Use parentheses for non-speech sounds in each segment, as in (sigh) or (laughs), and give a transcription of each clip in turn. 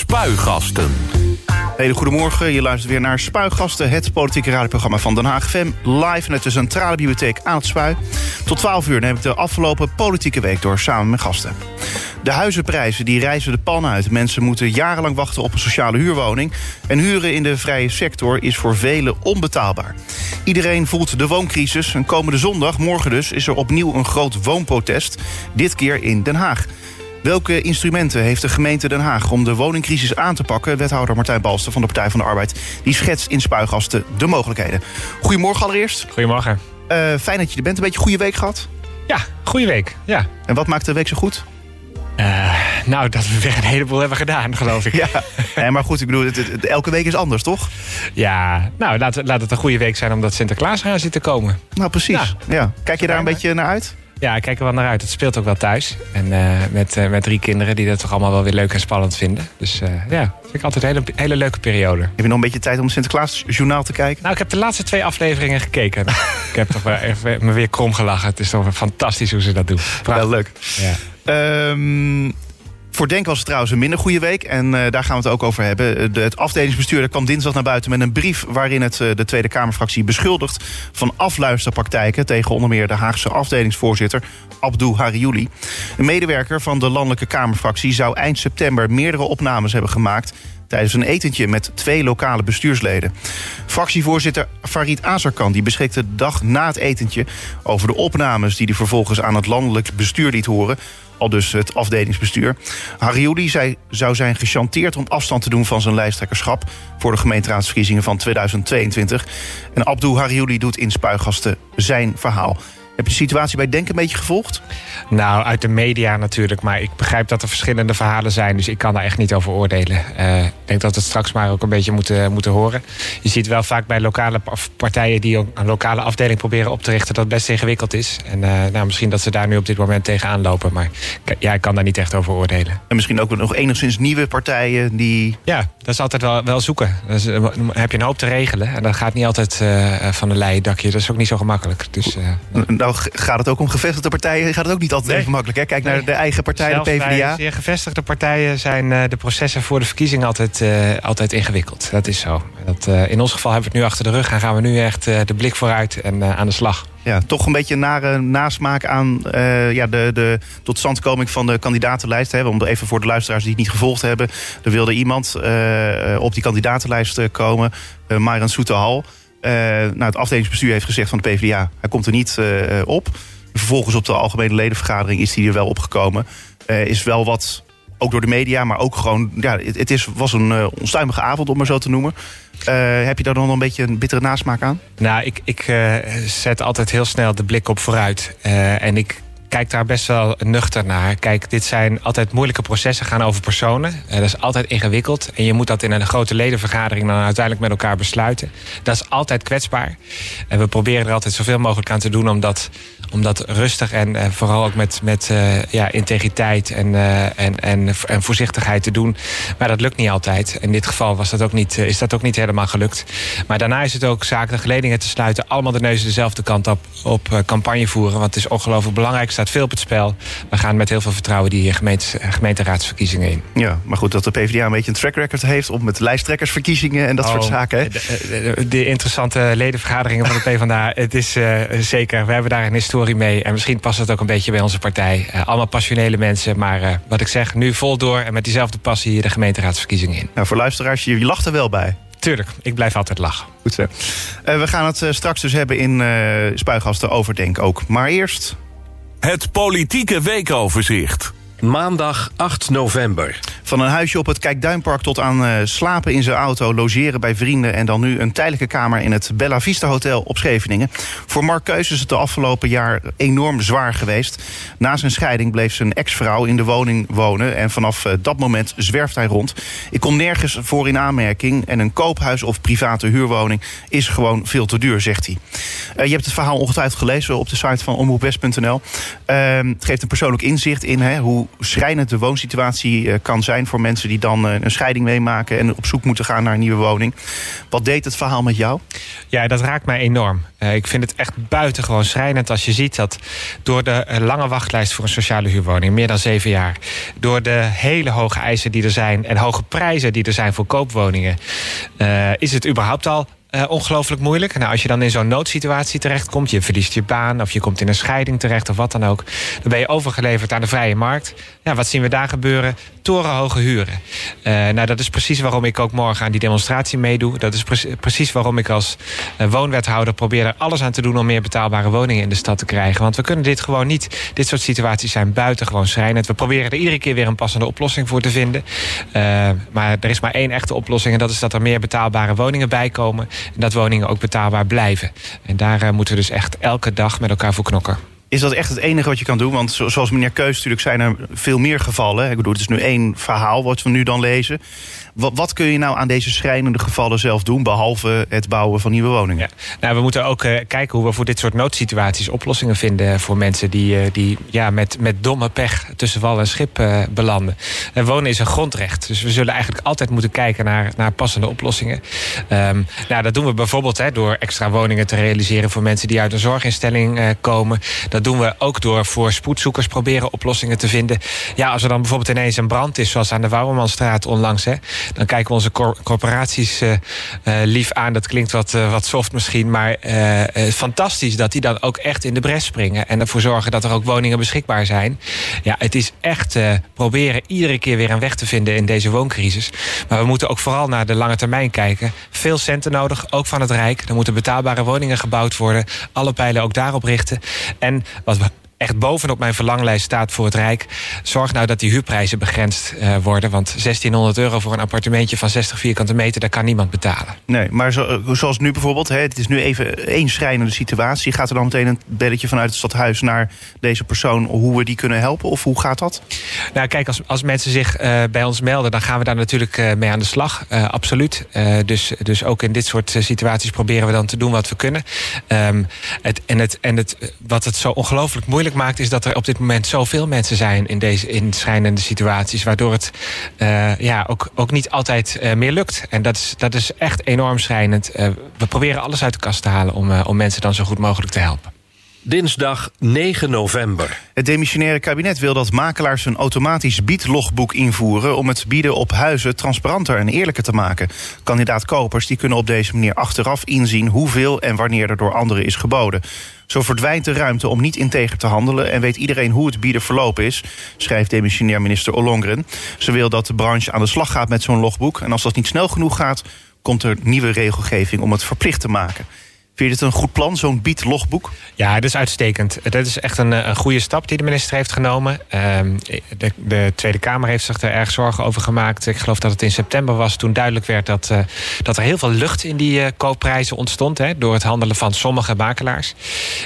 Spuigasten. Hele goedemorgen, je luistert weer naar Spuigasten, het politieke radioprogramma van Den Haag FM. Live vanuit de Centrale Bibliotheek aan het Spui. Tot 12 uur neem ik de afgelopen politieke week door samen met gasten. De huizenprijzen die reizen de pan uit. Mensen moeten jarenlang wachten op een sociale huurwoning. En huren in de vrije sector is voor velen onbetaalbaar. Iedereen voelt de wooncrisis. En komende zondag, morgen dus, is er opnieuw een groot woonprotest. Dit keer in Den Haag. Welke instrumenten heeft de gemeente Den Haag om de woningcrisis aan te pakken? Wethouder Martijn Balster van de Partij van de Arbeid. Die schetst in Spuigasten de mogelijkheden. Goedemorgen allereerst. Goedemorgen. Uh, fijn dat je er bent. Een beetje goede week gehad? Ja, goede week. Ja. En wat maakt de week zo goed? Uh, nou, dat we weer een heleboel hebben gedaan, geloof ik. (laughs) Ja, nee, maar goed, ik bedoel, het, het, elke week is anders, toch? Ja, nou, laat, laat het een goede week zijn omdat Sinterklaas gaan zit te komen. Nou, precies. Ja. ja. Kijk je daar een beetje naar uit? Ja, ik kijk er wel naar uit. Het speelt ook wel thuis. En uh, met, uh, met drie kinderen die dat toch allemaal wel weer leuk en spannend vinden. Dus uh, ja, vind ik altijd een hele, hele leuke periode. Heb je nog een beetje tijd om het Sinterklaasjournaal te kijken? Nou, ik heb de laatste twee afleveringen gekeken. (laughs) ik heb toch wel even, me weer krom gelachen. Het is toch fantastisch hoe ze dat doen. Prachtig. Wel leuk. Ja. Um, voor Denk was het trouwens een minder goede week. En uh, daar gaan we het ook over hebben. De, het afdelingsbestuur kwam dinsdag naar buiten met een brief... waarin het uh, de Tweede Kamerfractie beschuldigt van afluisterpraktijken... tegen onder meer de Haagse afdelingsvoorzitter Abdou Hariouli. Een medewerker van de Landelijke Kamerfractie... zou eind september meerdere opnames hebben gemaakt tijdens een etentje met twee lokale bestuursleden. Fractievoorzitter Farid Azarkan die beschikte de dag na het etentje... over de opnames die hij vervolgens aan het landelijk bestuur liet horen al dus het afdelingsbestuur. Hariouli zei, zou zijn gechanteerd om afstand te doen van zijn lijsttrekkerschap... voor de gemeenteraadsverkiezingen van 2022. En Abdou Hariouli doet in Spuigasten zijn verhaal. Heb je de situatie bij Denk een beetje gevolgd? Nou, uit de media natuurlijk. Maar ik begrijp dat er verschillende verhalen zijn. Dus ik kan daar echt niet over oordelen. Uh, ik denk dat we het straks maar ook een beetje moeten, moeten horen. Je ziet wel vaak bij lokale partijen die een lokale afdeling proberen op te richten... dat het best ingewikkeld is. En uh, nou, misschien dat ze daar nu op dit moment tegenaan lopen. Maar ja, ik kan daar niet echt over oordelen. En misschien ook nog enigszins nieuwe partijen die... Ja, dat is altijd wel, wel zoeken. Dus, dan heb je een hoop te regelen. En dat gaat niet altijd van een leien dakje. Dat is ook niet zo gemakkelijk. Dus, nou, gaat het ook om gevestigde partijen. Gaat het ook niet altijd even makkelijk. Hè? Kijk naar de eigen partij, de PvdA. Bij gevestigde partijen zijn uh, de processen voor de verkiezingen altijd, uh, altijd ingewikkeld. Dat is zo. Dat, uh, in ons geval hebben we het nu achter de rug en gaan we nu echt de blik vooruit en aan de slag. Ja, toch een beetje een nare nasmaak aan ja, de, de totstandkoming van de kandidatenlijst. Hè? Om even voor de luisteraars die het niet gevolgd hebben. Er wilde iemand op die kandidatenlijst komen, uh, Myron Soetehal. Uh, nou, het afdelingsbestuur heeft gezegd van de PvdA... hij komt er niet uh, op. Vervolgens op de algemene ledenvergadering is hij er wel opgekomen. Uh, is wel wat, ook door de media, maar ook gewoon... Ja, het, is, was een onstuimige avond, om maar zo te noemen. heb je daar dan een beetje een bittere nasmaak aan? Nou, ik, ik zet altijd heel snel de blik op vooruit. en ik kijk daar best wel nuchter naar. Kijk, dit zijn altijd moeilijke processen, gaan over personen. Uh, dat is altijd ingewikkeld. En je moet dat in een grote ledenvergadering dan uiteindelijk met elkaar besluiten. Dat is altijd kwetsbaar. En we proberen er altijd zoveel mogelijk aan te doen om dat, om dat rustig en uh, vooral ook met, met uh, ja, integriteit en, en, en, en voorzichtigheid te doen. Maar dat lukt niet altijd. In dit geval was dat ook niet, is dat ook niet helemaal gelukt. Maar daarna is het ook zaak de geledingen te sluiten. Allemaal de neuzen dezelfde kant op, op campagne voeren. Want het is ongelooflijk belangrijk staat veel op het spel. We gaan met heel veel vertrouwen die gemeente, gemeenteraadsverkiezingen in. Ja, maar goed, dat de PvdA een beetje een track record heeft... op met lijsttrekkersverkiezingen en dat soort oh, zaken. Hè? De, de, interessante ledenvergaderingen van de PvdA. het is zeker, we hebben daar een historie mee. En misschien past het ook een beetje bij onze partij. Uh, allemaal passionele mensen, maar uh, wat ik zeg, nu vol door... en met diezelfde passie hier de gemeenteraadsverkiezingen in. Nou, voor luisteraars, je, je lacht er wel bij. Tuurlijk, ik blijf altijd lachen. Goed zo. we gaan het straks dus hebben in Spuigasten Overdenk ook. Maar eerst... Het politieke weekoverzicht. Maandag 8 november. Van een huisje op het Kijkduinpark tot aan uh, slapen in zijn auto, logeren bij vrienden en dan nu een tijdelijke kamer in het Bella Vista Hotel op Scheveningen. Voor Mark Keus is het de afgelopen jaar enorm zwaar geweest. Na zijn scheiding bleef zijn ex-vrouw in de woning wonen en vanaf uh, dat moment zwerft hij rond. Ik kom nergens voor in aanmerking en een koophuis of private huurwoning is gewoon veel te duur, zegt hij. Uh, je hebt het verhaal ongetwijfeld gelezen op de site van omroepwest.nl. Ehm, het geeft een persoonlijk inzicht in hè, hoe schrijnend de woonsituatie kan zijn voor mensen die dan een scheiding meemaken en op zoek moeten gaan naar een nieuwe woning. Wat deed het verhaal met jou? Ja, dat raakt mij enorm. ik vind het echt buitengewoon schrijnend als je ziet dat door de lange wachtlijst voor een sociale huurwoning, meer dan zeven jaar, door de hele hoge eisen die er zijn en hoge prijzen die er zijn voor koopwoningen, is het überhaupt al uh, ongelooflijk moeilijk. Nou, als je dan in zo'n noodsituatie terechtkomt, je verliest je baan of je komt in een scheiding terecht of wat dan ook, dan ben je overgeleverd aan de vrije markt. Ja, wat zien we daar gebeuren? Torenhoge huren. Uh, nou, dat is precies waarom ik ook morgen aan die demonstratie meedoe. Dat is pre precies waarom ik als uh, woonwethouder probeer er alles aan te doen om meer betaalbare woningen in de stad te krijgen. Want we kunnen dit gewoon niet. Dit soort situaties zijn buitengewoon schrijnend. We proberen er iedere keer weer een passende oplossing voor te vinden. maar er is maar één echte oplossing en dat is dat er meer betaalbare woningen bij komen. En dat woningen ook betaalbaar blijven. En daar moeten we dus echt elke dag met elkaar voor knokken. Is dat echt het enige wat je kan doen? Want zoals meneer Keus natuurlijk zijn er veel meer gevallen. Ik bedoel, het is nu één verhaal wat we nu dan lezen. Wat, kun je nou aan deze schrijnende gevallen zelf doen, behalve het bouwen van nieuwe woningen? Nou, we moeten ook uh, kijken hoe we voor dit soort noodsituaties oplossingen vinden voor mensen die, uh, die ja, met, met domme pech tussen wal en schip uh, belanden. En wonen is een grondrecht. Dus we zullen eigenlijk altijd moeten kijken naar, naar passende oplossingen. Um, nou, dat doen we bijvoorbeeld hè, door extra woningen te realiseren voor mensen die uit een zorginstelling komen. Doen we ook door voor spoedzoekers proberen oplossingen te vinden. Ja, als er dan bijvoorbeeld ineens een brand is, zoals aan de Wouwermanstraat onlangs. Hè, dan kijken we onze corporaties uh, uh, lief aan. Dat klinkt wat, uh, wat soft misschien, maar fantastisch dat die dan ook echt in de bres springen. En ervoor zorgen dat er ook woningen beschikbaar zijn. Ja, het is echt proberen iedere keer weer een weg te vinden in deze wooncrisis. Maar we moeten ook vooral naar de lange termijn kijken. Veel centen nodig, ook van het Rijk. Er moeten betaalbare woningen gebouwd worden. Alle pijlen ook daarop richten. En we echt bovenop mijn verlanglijst staat voor het Rijk. Zorg nou dat die huurprijzen begrensd uh, worden. Want 1600 euro voor een appartementje van 60 vierkante meter... daar kan niemand betalen. Nee, maar zo, eh, zoals nu bijvoorbeeld... Hè, het is nu even één schrijnende situatie. Gaat er dan meteen een belletje vanuit het stadhuis naar deze persoon... hoe we die kunnen helpen? Of hoe gaat dat? Nou kijk, als, als mensen zich uh, bij ons melden... dan gaan we daar natuurlijk uh, mee aan de slag. absoluut. dus, dus ook in dit soort situaties proberen we dan te doen wat we kunnen. Um, het, en het, en het, wat het zo ongelooflijk moeilijk maakt, is dat er op dit moment zoveel mensen zijn in deze in schijnende situaties, waardoor het uh, ja, ook, ook niet altijd uh, meer lukt. En dat is, dat is echt enorm schrijnend. Uh, we proberen alles uit de kast te halen om, om mensen dan zo goed mogelijk te helpen. Dinsdag 9 november. Het demissionaire kabinet wil dat makelaars een automatisch biedlogboek invoeren... om het bieden op huizen transparanter en eerlijker te maken. Kandidaat-kopers die kunnen op deze manier achteraf inzien... hoeveel en wanneer er door anderen is geboden. Zo verdwijnt de ruimte om niet integer te handelen... en weet iedereen hoe het bieden verlopen is, schrijft demissionair minister Ollongren. Ze wil dat de branche aan de slag gaat met zo'n logboek... en als dat niet snel genoeg gaat, komt er nieuwe regelgeving om het verplicht te maken. Vind je dit een goed plan, zo'n bied-logboek? Ja, dat is uitstekend. Dat is echt een, een goede stap die de minister heeft genomen. Ehm, de, de, Tweede Kamer heeft zich er erg zorgen over gemaakt. Ik geloof dat het in september was toen duidelijk werd... dat, uh, dat er heel veel lucht in die uh, koopprijzen ontstond... Hè, door het handelen van sommige makelaars.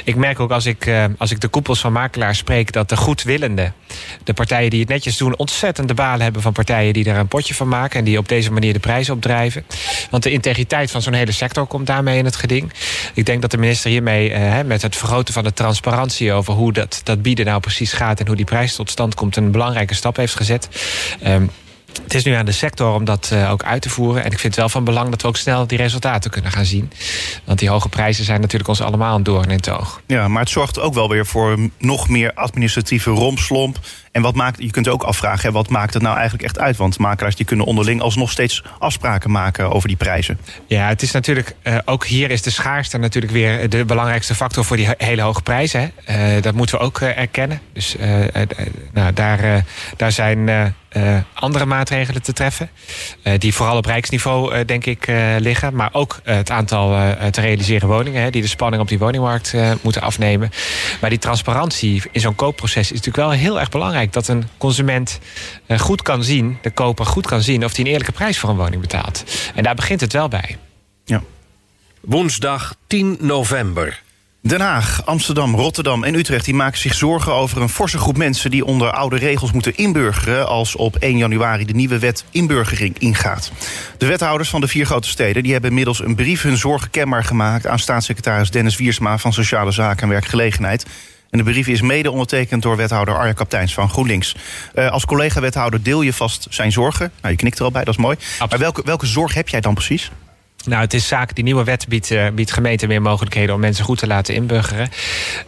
Ik merk ook als ik, als ik de koepels van makelaars spreek... dat de goedwillende, de partijen die het netjes doen... ontzettend de balen hebben van partijen die er een potje van maken... en die op deze manier de prijzen opdrijven. Want de integriteit van zo'n hele sector komt daarmee in het geding. Ik denk dat de minister hiermee, eh, met het vergroten van de transparantie over hoe dat, dat bieden nou precies gaat en hoe die prijs tot stand komt, een belangrijke stap heeft gezet. Um, het is nu aan de sector om dat uh, ook uit te voeren. En ik vind het wel van belang dat we ook snel die resultaten kunnen gaan zien. Want die hoge prijzen zijn natuurlijk ons allemaal een doorn in het oog. Ja, maar het zorgt ook wel weer voor nog meer administratieve rompslomp. En wat maakt, je kunt ook afvragen, wat maakt het nou eigenlijk echt uit? Want makelaars die kunnen onderling alsnog steeds afspraken maken over die prijzen. Ja, het is natuurlijk, uh, ook hier is de schaarste natuurlijk weer de belangrijkste factor voor die hele hoge prijzen. Uh, dat moeten we ook uh, erkennen. Dus nou, daar, daar zijn andere maatregelen te treffen. Die vooral op rijksniveau, denk ik, liggen. Maar ook het aantal te realiseren woningen... Hè, die de spanning op die woningmarkt moeten afnemen. Maar die transparantie in zo'n koopproces is natuurlijk wel heel erg belangrijk. Dat een consument goed kan zien, de koper goed kan zien... of hij een eerlijke prijs voor een woning betaalt. En daar begint het wel bij. Ja. Woensdag 10 november. Den Haag, Amsterdam, Rotterdam en Utrecht die maken zich zorgen over een forse groep mensen die onder oude regels moeten inburgeren als op 1 januari de nieuwe wet inburgering ingaat. De wethouders van de vier grote steden die hebben inmiddels een brief hun zorgen kenbaar gemaakt aan staatssecretaris Dennis Wiersma van Sociale Zaken en Werkgelegenheid. En de brief is mede ondertekend door wethouder Arja Kapteins van GroenLinks. Uh, als collega-wethouder deel je vast zijn zorgen. Nou, je knikt er al bij, dat is mooi. Absoluut. Maar welke, welke zorg heb jij dan precies? Nou, het is zaak, die nieuwe wet biedt, uh, biedt gemeenten meer mogelijkheden om mensen goed te laten inburgeren.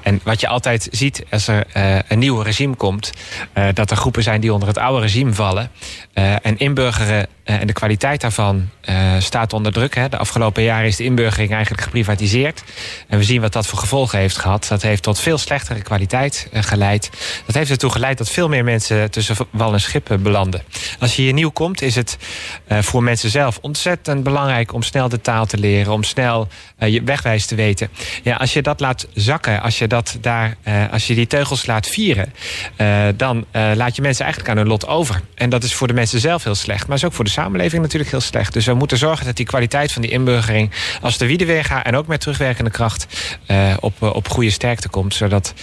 En wat je altijd ziet als er uh, een nieuw regime komt, uh, dat er groepen zijn die onder het oude regime vallen. en inburgeren en de kwaliteit daarvan staat onder druk. Hè. De afgelopen jaren is de inburgering eigenlijk geprivatiseerd. En we zien wat dat voor gevolgen heeft gehad. Dat heeft tot veel slechtere kwaliteit geleid. Dat heeft ertoe geleid dat veel meer mensen tussen wal en schip belanden. Als je hier nieuw komt, is het voor mensen zelf ontzettend belangrijk om snel de taal te leren, om snel uh, je wegwijs te weten. Ja, als je dat laat zakken, als je, dat daar, uh, als je die teugels laat vieren, uh, dan laat je mensen eigenlijk aan hun lot over. En dat is voor de mensen zelf heel slecht, maar is ook voor de samenleving natuurlijk heel slecht. Dus we moeten zorgen dat die kwaliteit van die inburgering als de wiede weer gaat en ook met terugwerkende kracht op, op goede sterkte komt, zodat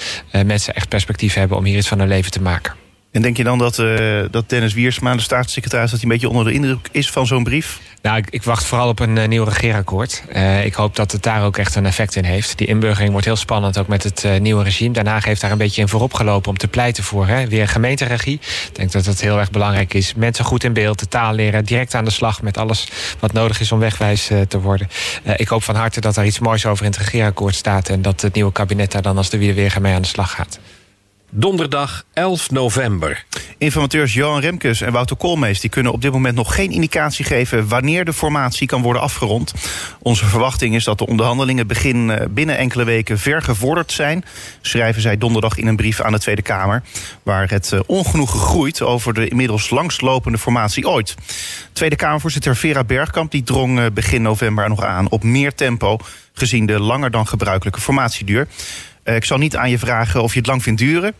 mensen echt perspectief hebben om hier iets van hun leven te maken. En denk je dan dat, uh, dat Dennis Wiersma, de staatssecretaris, dat hij een beetje onder de indruk is van zo'n brief? Nou, ik, wacht vooral op een uh, nieuw regeerakkoord. Uh, ik hoop dat het daar ook echt een effect in heeft. Die inburgering wordt heel spannend, ook met het nieuwe regime. Daarna heeft daar een beetje in voorop gelopen om te pleiten voor hè, weer gemeenteregie. Ik denk dat het heel erg belangrijk is. Mensen goed in beeld, de taal leren, direct aan de slag met alles wat nodig is om wegwijs te worden. ik hoop van harte dat er iets moois over in het regeerakkoord staat en dat het nieuwe kabinet daar dan als de weer mee aan de slag gaat. Donderdag 11 november. Informateurs Johan Remkes en Wouter Koolmees die kunnen op dit moment nog geen indicatie geven wanneer de formatie kan worden afgerond. Onze verwachting is dat de onderhandelingen begin eh, binnen enkele weken ver gevorderd zijn, schrijven zij donderdag in een brief aan de Tweede Kamer, waar het eh, ongenoegen groeit over de inmiddels langslopende formatie ooit. Tweede Kamervoorzitter Vera Bergkamp die drong eh, begin november nog aan op meer tempo gezien de langer dan gebruikelijke formatieduur. Ik zal niet aan je vragen of je het lang vindt duren.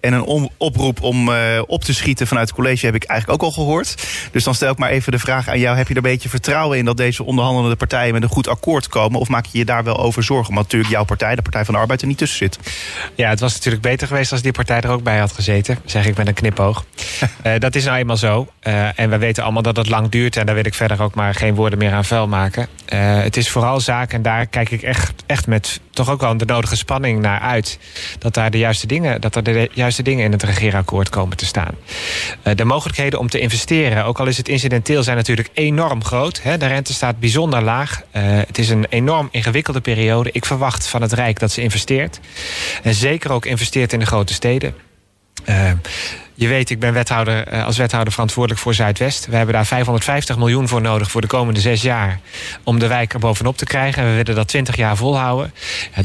En een oproep om uh, op te schieten vanuit het college heb ik eigenlijk ook al gehoord. Dus dan stel ik maar even de vraag aan jou. Heb je er een beetje vertrouwen in dat deze onderhandelende partijen met een goed akkoord komen? Of maak je je daar wel over zorgen? Omdat natuurlijk jouw partij, de Partij van de Arbeid, er niet tussen zit. Ja, het was natuurlijk beter geweest als die partij er ook bij had gezeten. Zeg ik met een knipoog. uh, (laughs) dat is nou eenmaal zo. Uh, en we weten allemaal dat het lang duurt. En daar wil ik verder ook maar geen woorden meer aan vuil maken. het is vooral zaak, en daar kijk ik echt, echt met toch ook wel de nodige spanning naar uit. Dat daar de juiste dingen, dat er de juiste dingen in het regeerakkoord komen te staan. Uh, de mogelijkheden om te investeren, ook al is het incidenteel, zijn natuurlijk enorm groot. De rente staat bijzonder laag. Uh, het is een enorm ingewikkelde periode. Ik verwacht van het Rijk dat ze investeert. En zeker ook investeert in de grote steden. Uh, je weet, ik ben wethouder, als wethouder verantwoordelijk voor Zuidwest. We hebben daar 550 miljoen voor nodig voor de komende zes jaar. om de wijk er bovenop te krijgen. En we willen dat 20 jaar volhouden.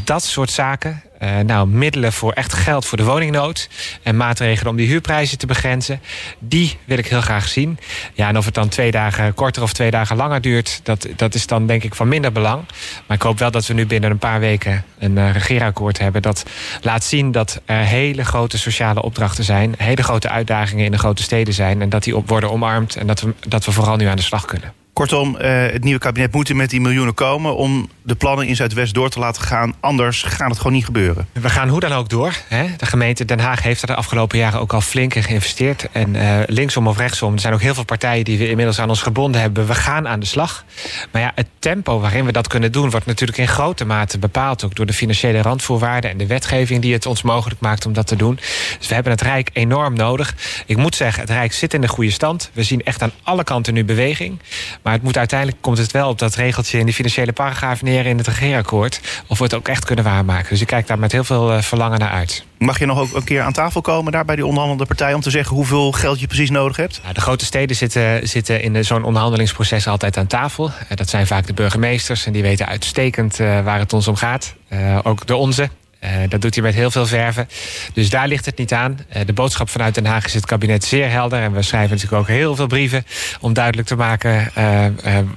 Dat soort zaken, uh, nou, middelen voor echt geld voor de woningnood. En maatregelen om die huurprijzen te begrenzen. Die wil ik heel graag zien. Ja, en of het dan twee dagen korter of twee dagen langer duurt, dat, dat is dan denk ik van minder belang. Maar ik hoop wel dat we nu binnen een paar weken een uh, regeerakkoord hebben. Dat laat zien dat er hele grote sociale opdrachten zijn. Hele grote uitdagingen in de grote steden zijn. En dat die op worden omarmd. En dat we, dat we vooral nu aan de slag kunnen. Kortom, uh, het nieuwe kabinet moet er met die miljoenen komen om de plannen in Zuidwest door te laten gaan. Anders gaat het gewoon niet gebeuren. We gaan hoe dan ook door. Hè? De gemeente Den Haag heeft er de afgelopen jaren ook al flink in geïnvesteerd. En uh, linksom of rechtsom, er zijn ook heel veel partijen die we inmiddels aan ons gebonden hebben. We gaan aan de slag. Maar ja, het tempo waarin we dat kunnen doen, wordt natuurlijk in grote mate bepaald ook door de financiële randvoorwaarden en de wetgeving die het ons mogelijk maakt om dat te doen. Dus we hebben het Rijk enorm nodig. Ik moet zeggen, het Rijk zit in de goede stand. We zien echt aan alle kanten nu beweging. Maar het moet uiteindelijk komt het wel op dat regeltje in die financiële paragraaf neer in het regeerakkoord. Of we het ook echt kunnen waarmaken. Dus ik kijk daar met heel veel uh, verlangen naar uit. Mag je nog ook een keer aan tafel komen daar bij die onderhandelende partij om te zeggen hoeveel geld je precies nodig hebt? Nou, de grote steden zitten, zitten in zo'n onderhandelingsproces altijd aan tafel. Uh, dat zijn vaak de burgemeesters en die weten uitstekend uh, waar het ons om gaat. ook de onze. Uh, dat doet hij met heel veel verven. Dus daar ligt het niet aan. Uh, de boodschap vanuit Den Haag is het kabinet zeer helder. En we schrijven natuurlijk ook heel veel brieven om duidelijk te maken uh,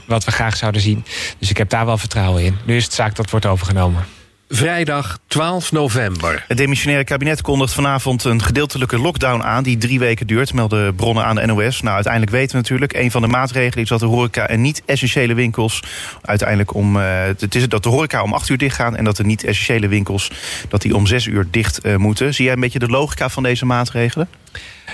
wat we graag zouden zien. Dus ik heb daar wel vertrouwen in. Nu is het zaak dat wordt overgenomen. Vrijdag 12 november. Het demissionaire kabinet kondigt vanavond een gedeeltelijke lockdown aan... die drie weken duurt, melden bronnen aan de NOS. Nou, uiteindelijk weten we natuurlijk... een van de maatregelen is dat de horeca en niet-essentiële winkels... uiteindelijk om... Uh, het is dat de horeca om acht uur dicht gaan... en dat de niet-essentiële winkels dat die om zes uur dicht uh, moeten. Zie jij een beetje de logica van deze maatregelen?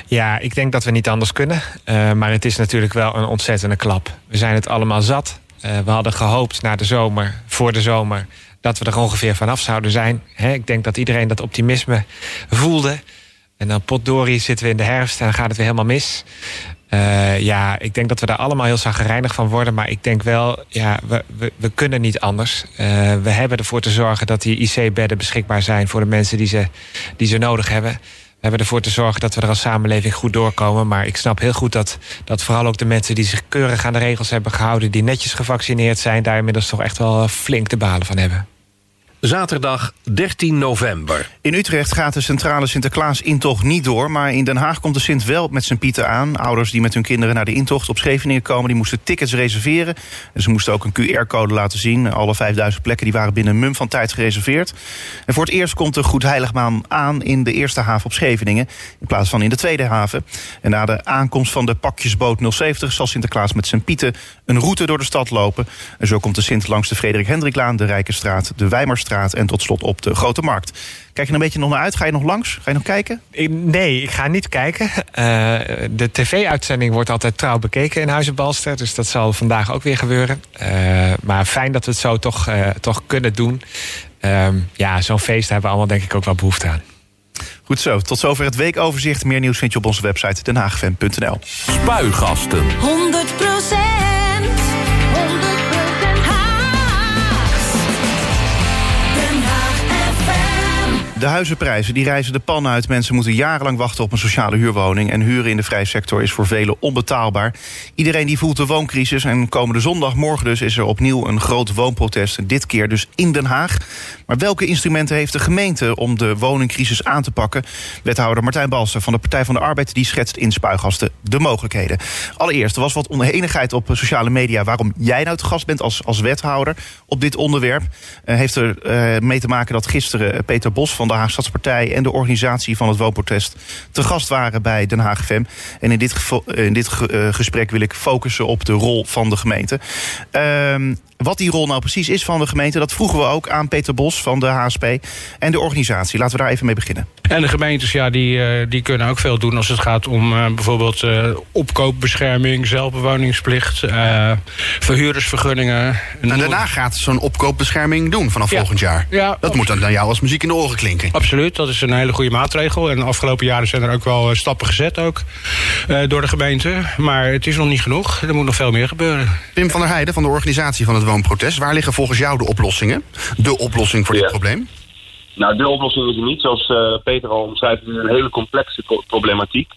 Ja, ik denk dat we niet anders kunnen. Uh, maar het is natuurlijk wel een ontzettende klap. We zijn het allemaal zat. we hadden gehoopt na de zomer, voor de zomer dat we er ongeveer vanaf zouden zijn. Ik denk dat iedereen dat optimisme voelde. En dan potdorie zitten we in de herfst en dan gaat het weer helemaal mis. Uh, ja, ik denk dat we daar allemaal heel zagrijnig van worden. Maar ik denk wel, ja, we, we, we kunnen niet anders. Uh, we hebben ervoor te zorgen dat die IC-bedden beschikbaar zijn... voor de mensen die ze, die ze nodig hebben. We hebben ervoor te zorgen dat we er als samenleving goed doorkomen. Maar ik snap heel goed dat, dat vooral ook de mensen... die zich keurig aan de regels hebben gehouden... die netjes gevaccineerd zijn... daar inmiddels toch echt wel flink te balen van hebben. Zaterdag 13 november. In Utrecht gaat de centrale Sinterklaas-intocht niet door... maar in Den Haag komt de Sint wel met zijn pieten aan. Ouders die met hun kinderen naar de intocht op Scheveningen komen... die moesten tickets reserveren. En ze moesten ook een QR-code laten zien. Alle 5000 plekken die waren binnen een mum van tijd gereserveerd. En voor het eerst komt de Goed Heiligmaan aan... in de eerste haven op Scheveningen... in plaats van in de tweede haven. En na de aankomst van de pakjesboot 070... zal Sinterklaas met zijn pieten een route door de stad lopen. En zo komt de Sint langs de Frederik Hendriklaan... de Rijkenstraat, de En tot slot op de Grote Markt. Kijk je een beetje nog naar uit? Ga je nog langs? Ga je nog kijken? Nee, ik ga niet kijken. Uh, de tv-uitzending wordt altijd trouw bekeken in Huizen Balster. Dus dat zal vandaag ook weer gebeuren. Uh, maar fijn dat we het zo toch, uh, toch kunnen doen. Ehm, ja, zo'n feest hebben we allemaal denk ik ook wel behoefte aan. Goed zo, tot zover het weekoverzicht. Meer nieuws vind je op onze website denhaagfm.nl. Spuigasten. 100% De huizenprijzen die reizen de pan uit. Mensen moeten jarenlang wachten op een sociale huurwoning. En huren in de vrije sector is voor velen onbetaalbaar. Iedereen die voelt de wooncrisis. En komende zondag, morgen dus, is er opnieuw een groot woonprotest. Dit keer dus in Den Haag. Maar welke instrumenten heeft de gemeente om de woningcrisis aan te pakken? Wethouder Martijn Balster van de Partij van de Arbeid... die schetst in Spuigasten de mogelijkheden. Allereerst, er was wat oneenigheid op sociale media... waarom jij nou te gast bent als, als wethouder op dit onderwerp. Uh, heeft er uh, mee te maken dat gisteren Peter Bos van de Haag Stadspartij... en de organisatie van het woonprotest te gast waren bij Den Haag FM. En in dit, in dit uh, gesprek wil ik focussen op de rol van de gemeente. Uh, wat die rol nou precies is van de gemeente, dat vroegen we ook aan Peter Bos van de HSP en de organisatie. Laten we daar even mee beginnen. En de gemeentes, ja, die, uh, die kunnen ook veel doen als het gaat om uh, bijvoorbeeld uh, opkoopbescherming, zelfbewoningsplicht, verhuurdersvergunningen. En, en daarna gaat zo'n opkoopbescherming doen vanaf ja. volgend jaar. Ja, dat moet dan naar jou als muziek in de oren klinken. Absoluut, dat is een hele goede maatregel. En de afgelopen jaren zijn er ook wel stappen gezet ook, door de gemeente. Maar het is nog niet genoeg. Er moet nog veel meer gebeuren. Pim van der Heijden van de organisatie van het Waar liggen volgens jou de oplossingen? De oplossing voor dit Ja. probleem? Nou, de oplossing is er niet. Zoals eh, Peter al omschrijft, het is een hele complexe pro- problematiek.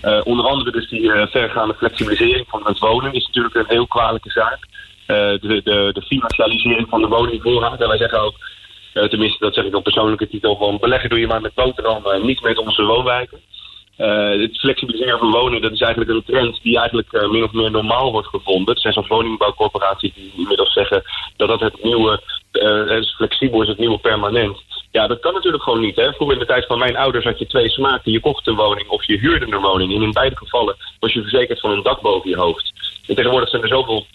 Eh, onder andere dus die eh, vergaande flexibilisering van het wonen is natuurlijk een heel kwalijke zaak. De, de, de financialisering van de woningvoorraad. En wij zeggen ook, tenminste dat zeg ik op persoonlijke titel, van beleggen doe je maar met boterham, niet met onze woonwijken. Eh, het flexibiliseren van wonen, dat is eigenlijk een trend die eigenlijk eh, min of meer normaal wordt gevonden. Er zijn zelfs woningbouwcorporaties die inmiddels zeggen dat dat het nieuwe, eh, is flexibel is het nieuwe permanent. Ja, dat kan natuurlijk gewoon niet. Hè? Vroeger in de tijd van mijn ouders had je twee smaken. Je kocht een woning of je huurde een woning. En in beide gevallen was je verzekerd van een dak boven je hoofd. En tegenwoordig zijn er zoveel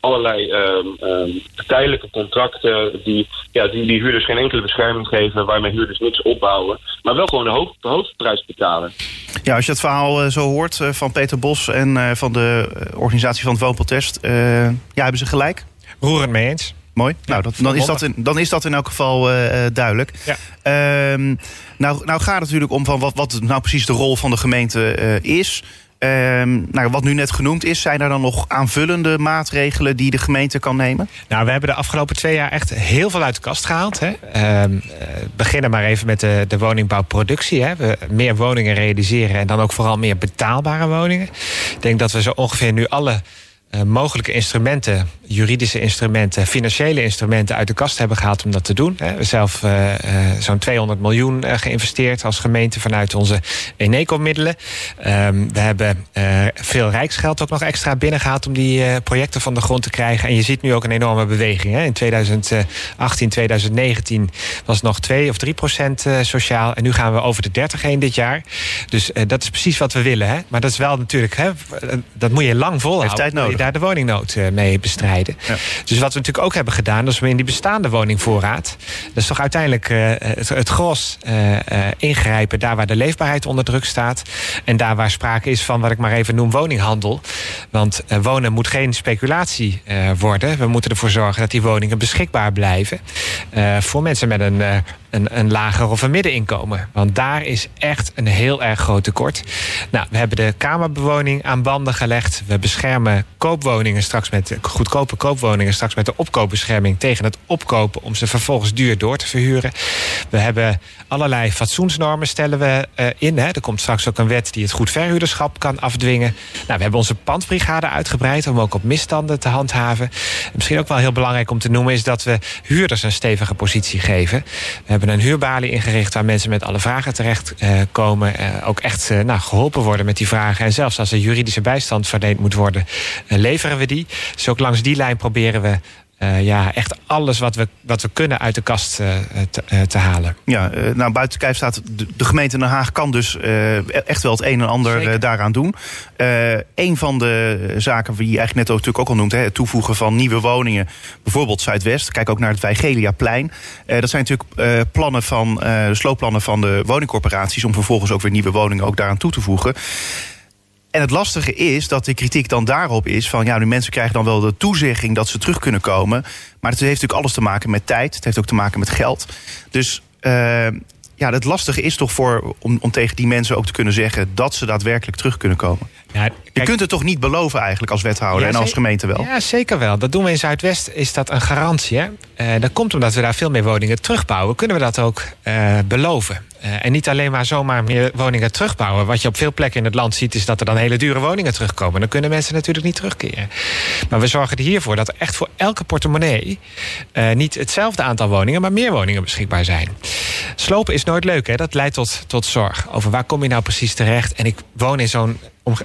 allerlei ehm, ehm, tijdelijke contracten die, ja, die die huurders geen enkele bescherming geven, waarmee huurders niks opbouwen, maar wel gewoon de, hoofd, de hoofdprijs betalen. Ja, als je het verhaal eh, zo hoort eh, van Peter Bos en eh, van de eh, organisatie van het woonprotest... eh, ja, hebben ze gelijk? Roerend mee eens. Mooi. Nou, dat, dan, is dat in, dan is dat in elk geval eh, eh, duidelijk. Ja. Ehm, nou, nou gaat het natuurlijk om van wat, wat nou precies de rol van de gemeente eh, is. Ehm, nou, wat nu net genoemd is, zijn er dan nog aanvullende maatregelen die de gemeente kan nemen? Nou, we hebben de afgelopen twee jaar echt heel veel uit de kast gehaald. Hè. Ehm, eh, beginnen maar even met de, de woningbouwproductie. Hè. We meer woningen realiseren en dan ook vooral meer betaalbare woningen. Ik denk dat we zo ongeveer nu alle mogelijke instrumenten, juridische instrumenten, financiële instrumenten uit de kast hebben gehaald om dat te doen. We hebben zelf eh, eh, zo'n 200 miljoen eh, geïnvesteerd als gemeente vanuit onze Eneco-middelen. Ehm, we hebben eh, veel rijksgeld ook nog extra binnengehaald om die eh, projecten van de grond te krijgen. En je ziet nu ook een enorme beweging. Hè. In 2018, 2019 was het nog 2 of 3 procent eh, sociaal. En nu gaan we over de 30 heen dit jaar. Dus eh, dat is precies wat we willen. Hè. Maar dat is wel natuurlijk, hè, dat moet je lang volhouden. Heeft tijd nodig. Daar de woningnood eh, mee bestrijden. Ja. Dus wat we natuurlijk ook hebben gedaan, is we in die bestaande woningvoorraad, dat is toch uiteindelijk eh, het, het gros eh, ingrijpen daar waar de leefbaarheid onder druk staat. En daar waar sprake is van wat ik maar even noem woninghandel. Want wonen moet geen speculatie worden. We moeten ervoor zorgen dat die woningen beschikbaar blijven voor mensen met een, een, lager of een middeninkomen. Want daar is echt een heel erg groot tekort. Nou, we hebben de kamerbewoning aan banden gelegd. We beschermen koopwoningen straks met goedkope koopwoningen straks met de opkoopbescherming tegen het opkopen om ze vervolgens duur door te verhuren. We hebben allerlei fatsoensnormen stellen we eh, in. Hè. Er komt straks ook een wet die het goed verhuurderschap kan afdwingen. Nou, we hebben onze pandbrigade uitgebreid om ook op misstanden te handhaven. En misschien ook wel heel belangrijk om te noemen is dat we huurders een stevige positie geven. We hebben een huurbalie ingericht waar mensen met alle vragen terecht eh, komen. eh, ook echt eh, nou, geholpen worden met die vragen. En zelfs als er juridische bijstand verleend moet worden, leveren we die. Dus ook langs die lijn proberen we eh, ja, echt alles wat we, wat we kunnen uit de kast eh, te, eh, te halen. Ja, nou, buiten kijf staat, de, de gemeente Den Haag kan dus eh, echt wel het een en ander daaraan doen. Een van de zaken die je eigenlijk net ook, natuurlijk ook al noemt, hè, het toevoegen van nieuwe woningen, bijvoorbeeld Zuidwest. Kijk ook naar het Wijgeliaplein. Dat zijn natuurlijk plannen van, sloopplannen van de woningcorporaties om vervolgens ook weer nieuwe woningen ook daaraan toe te voegen. En het lastige is dat de kritiek dan daarop is van ja, nu mensen krijgen dan wel de toezegging dat ze terug kunnen komen. Maar het heeft natuurlijk alles te maken met tijd. Het heeft ook te maken met geld. Dus eh, ja, het lastige is toch voor om, om tegen die mensen ook te kunnen zeggen dat ze daadwerkelijk terug kunnen komen. Ja, Je kunt het toch niet beloven eigenlijk als wethouder Ja, en als gemeente wel. Ja, zeker wel. Dat doen we in Zuidwest. Is dat een garantie? Hè? Eh, dat komt omdat we daar veel meer woningen terugbouwen. Kunnen we dat ook eh, beloven? Eh, en niet alleen maar zomaar meer woningen terugbouwen. Wat je op veel plekken in het land ziet, is dat er dan hele dure woningen terugkomen. Dan kunnen mensen natuurlijk niet terugkeren. Maar we zorgen er hiervoor dat er echt voor elke portemonnee eh, niet hetzelfde aantal woningen, maar meer woningen beschikbaar zijn. Slopen is nooit leuk, hè? dat leidt tot, tot zorg. Over waar kom je nou precies terecht? En ik woon in zo'n.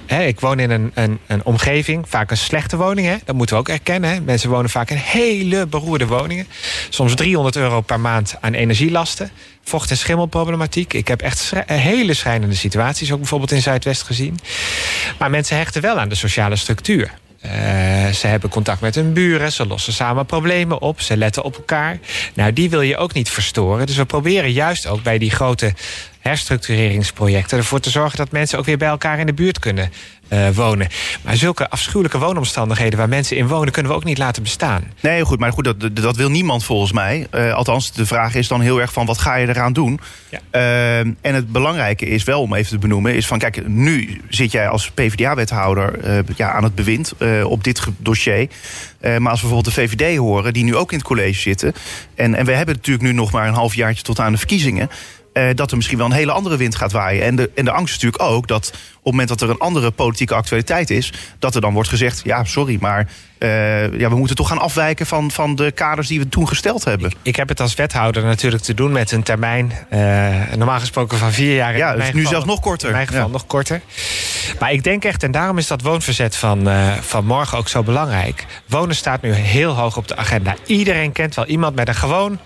Ik woon in een, een, een omgeving, vaak een slechte woning. Hè? Dat moeten we ook erkennen. Hè? Mensen wonen vaak in hele beroerde woningen. Soms 300 euro per maand aan energielasten. Vocht- en schimmelproblematiek. Ik heb echt schrij- hele schrijnende situaties, ook bijvoorbeeld in Zuidwest gezien. Maar mensen hechten wel aan de sociale structuur. Eh, ze hebben contact met hun buren, ze lossen samen problemen op, ze letten op elkaar. Nou, die wil je ook niet verstoren. Dus we proberen juist ook bij die grote herstructureringsprojecten ervoor te zorgen dat mensen ook weer bij elkaar in de buurt kunnen eh, wonen. Maar zulke afschuwelijke woonomstandigheden waar mensen in wonen, kunnen we ook niet laten bestaan. Nee, goed, maar goed, dat, dat wil niemand volgens mij. Eh, althans, de vraag is dan heel erg van wat ga je eraan doen? Ja. Eh, en het belangrijke is wel om even te benoemen, is van kijk, nu zit jij als PvdA-wethouder ja, aan het bewind op dit dossier. Maar als we bijvoorbeeld de VVD horen, die nu ook in het college zitten. En, en we hebben natuurlijk nu nog maar een halfjaartje tot aan de verkiezingen. Eh, dat er misschien wel een hele andere wind gaat waaien. En de, en de angst is natuurlijk ook dat op het moment dat er een andere politieke actualiteit is, dat er dan wordt gezegd: ja, sorry, maar eh, ja, we moeten toch gaan afwijken van, van de kaders die we toen gesteld hebben. Ik heb het als wethouder natuurlijk te doen met een termijn, eh, normaal gesproken van vier jaar. Ja, dus nu geval- zelfs nog korter. In mijn geval Ja. nog korter. Maar ik denk echt, en daarom is dat woonverzet van, eh, van morgen ook zo belangrijk. Wonen staat nu heel hoog op de agenda. Iedereen kent wel iemand met een gewoon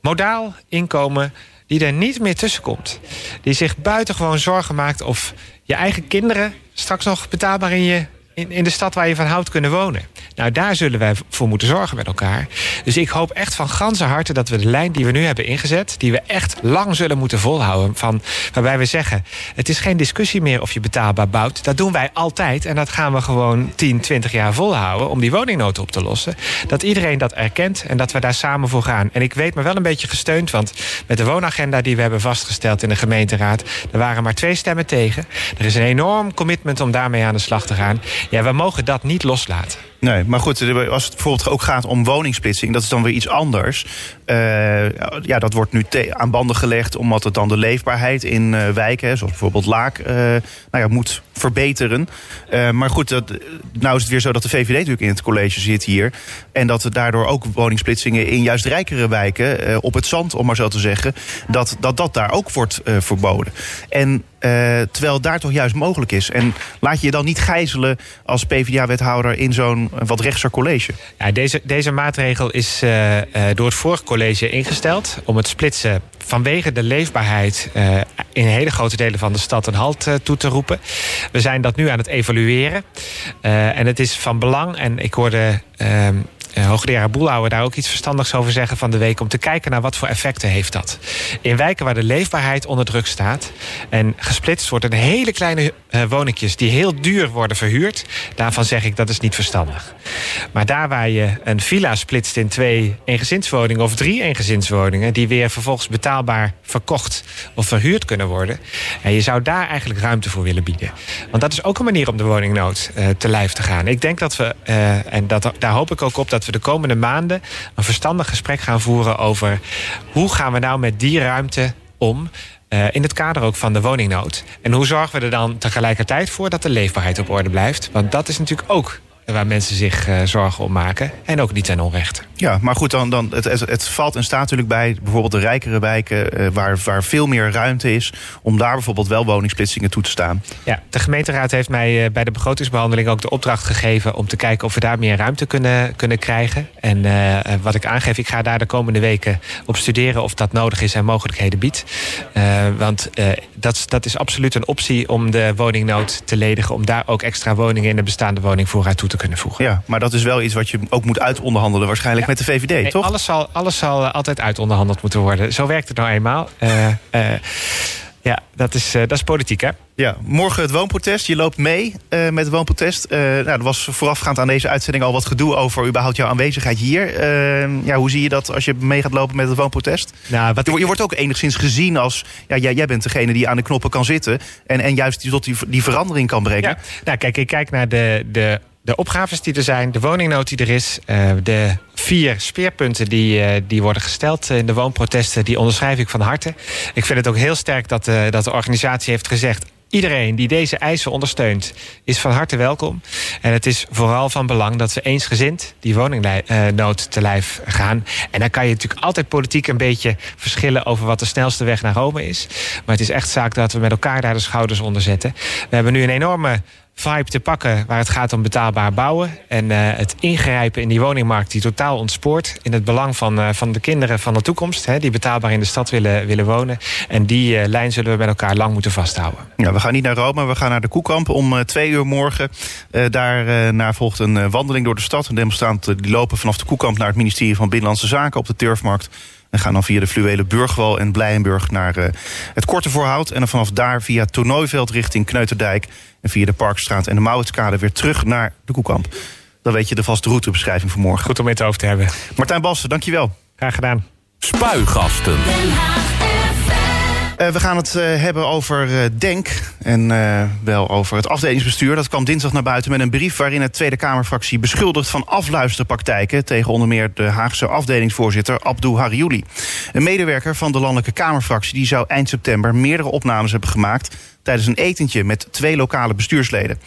modaal inkomen die er niet meer tussen komt. Die zich buitengewoon zorgen maakt of je eigen kinderen straks nog betaalbaar in, je, in, de stad waar je van houdt kunnen wonen. Nou, daar zullen wij voor moeten zorgen met elkaar. Dus ik hoop echt van ganse harte dat we de lijn die we nu hebben ingezet, die we echt lang zullen moeten volhouden, van, waarbij we zeggen: het is geen discussie meer of je betaalbaar bouwt. Dat doen wij altijd en dat gaan we gewoon 10, 20 jaar volhouden om die woningnood op te lossen. Dat iedereen dat erkent en dat we daar samen voor gaan. En ik weet me wel een beetje gesteund, want met de woonagenda die we hebben vastgesteld in de gemeenteraad, er waren maar twee stemmen tegen. Er is een enorm commitment om daarmee aan de slag te gaan. Ja, we mogen dat niet loslaten. Nee, maar goed, als het bijvoorbeeld ook gaat om woningsplitsing, dat is dan weer iets anders. Eh, ja, dat wordt nu aan banden gelegd omdat het dan de leefbaarheid in eh, wijken, zoals bijvoorbeeld Laak, eh, nou ja, moet verbeteren. Eh, maar goed, dat, nou is het weer zo dat de VVD natuurlijk in het college zit hier. En dat daardoor ook woningsplitsingen in juist rijkere wijken, eh, op het zand, om maar zo te zeggen, dat dat, dat daar ook wordt eh, verboden. En terwijl daar toch juist mogelijk is. En laat je je dan niet gijzelen als PvdA-wethouder in zo'n wat rechtser college. Ja, deze, deze maatregel is door het vorige college ingesteld om het splitsen vanwege de leefbaarheid uh, in hele grote delen van de stad een halt uh, toe te roepen. We zijn dat nu aan het evalueren. Uh, en het is van belang, en ik hoorde ehm, uh, hoogleraar Boelhouwer daar ook iets verstandigs over zeggen van de week. Om te kijken naar wat voor effecten heeft dat. In wijken waar de leefbaarheid onder druk staat. En gesplitst wordt in hele kleine uh, die heel duur worden verhuurd. Daarvan zeg ik dat is niet verstandig. Maar daar waar je een villa splitst in twee eengezinswoningen of drie eengezinswoningen. Die weer vervolgens betaalbaar verkocht of verhuurd kunnen worden. En je zou daar eigenlijk ruimte voor willen bieden. Want dat is ook een manier om de woningnood uh, te lijf te gaan. Ik denk dat we, en dat, daar hoop ik ook op dat dat we de komende maanden een verstandig gesprek gaan voeren over hoe gaan we nou met die ruimte om. Uh, in het kader ook van de woningnood. En hoe zorgen we er dan tegelijkertijd voor dat de leefbaarheid op orde blijft? Want dat is natuurlijk ook waar mensen zich uh, zorgen om maken. En ook niet ten onrechte. Ja, maar goed, dan, dan, het, het, het valt en staat natuurlijk bij bijvoorbeeld de rijkere wijken... Uh, waar, waar veel meer ruimte is om daar bijvoorbeeld wel woningsplitsingen toe te staan. Ja, de gemeenteraad heeft mij uh, bij de begrotingsbehandeling ook de opdracht gegeven... om te kijken of we daar meer ruimte kunnen, kunnen krijgen. En wat ik aangeef, ik ga daar de komende weken op studeren... of dat nodig is en mogelijkheden biedt. want dat, dat is absoluut een optie om de woningnood te ledigen... om daar ook extra woningen in de bestaande woningvoorraad toe te kunnen voegen. Ja, maar dat is wel iets wat je ook moet uitonderhandelen waarschijnlijk ja. Met de VVD, nee, toch? Alles zal, alles zal altijd uitonderhandeld moeten worden. Zo werkt het nou eenmaal. Uh, uh, ja, dat is, uh, dat is politiek, hè? Ja, morgen het woonprotest. Je loopt mee uh, met het woonprotest. Uh, nou, er was voorafgaand aan deze uitzending al wat gedoe over überhaupt jouw aanwezigheid hier. Ja, hoe zie je dat als je mee gaat lopen met het woonprotest? Nou, wat je, je, wordt ook enigszins gezien als... Ja, jij, jij bent degene die aan de knoppen kan zitten... en, en juist tot die, die verandering kan brengen. Ja. Nou, kijk, ik kijk naar de... de de opgaves die er zijn, de woningnood die er is... Uh, de vier speerpunten die, uh, die worden gesteld in de woonprotesten... die onderschrijf ik van harte. Ik vind het ook heel sterk dat, uh, dat de organisatie heeft gezegd... Iedereen die deze eisen ondersteunt, is van harte welkom. En het is vooral van belang dat we eensgezind die woningnood te lijf gaan. En dan kan je natuurlijk altijd politiek een beetje verschillen over wat de snelste weg naar Rome is. Maar het is echt zaak dat we met elkaar daar de schouders onder zetten. We hebben nu een enorme vibe te pakken waar het gaat om betaalbaar bouwen. En uh, het ingrijpen in die woningmarkt die totaal ontspoort. In het belang van, uh, van de kinderen van de toekomst. Hè, die betaalbaar in de stad willen, willen wonen. En die uh, lijn zullen we met elkaar lang moeten vasthouden. Ja, we gaan niet naar Rome, we gaan naar de Koekamp om twee uur morgen. daarna volgt een wandeling door de stad. Een demonstrant die lopen vanaf de Koekamp naar het ministerie van Binnenlandse Zaken op de Turfmarkt. En gaan dan via de fluwele Burgwal en Blijenburg naar uh, het Korte Voorhout. En dan vanaf daar via Toernooiveld richting Kneuterdijk. En via de Parkstraat en de Mouwitskade weer terug naar de Koekamp. Dan weet je de vaste routebeschrijving voor morgen. Goed om het over te hebben. Martijn Bassen, dankjewel. Graag gedaan. Spuigasten. Uh, we gaan het uh, hebben over uh, Denk en wel over het afdelingsbestuur. Dat kwam dinsdag naar buiten met een brief waarin het Tweede Kamerfractie beschuldigt van afluisterpraktijken tegen onder meer de Haagse afdelingsvoorzitter Abdou Hariouli. Een medewerker van de Landelijke Kamerfractie die zou eind september meerdere opnames hebben gemaakt tijdens een etentje met twee lokale bestuursleden.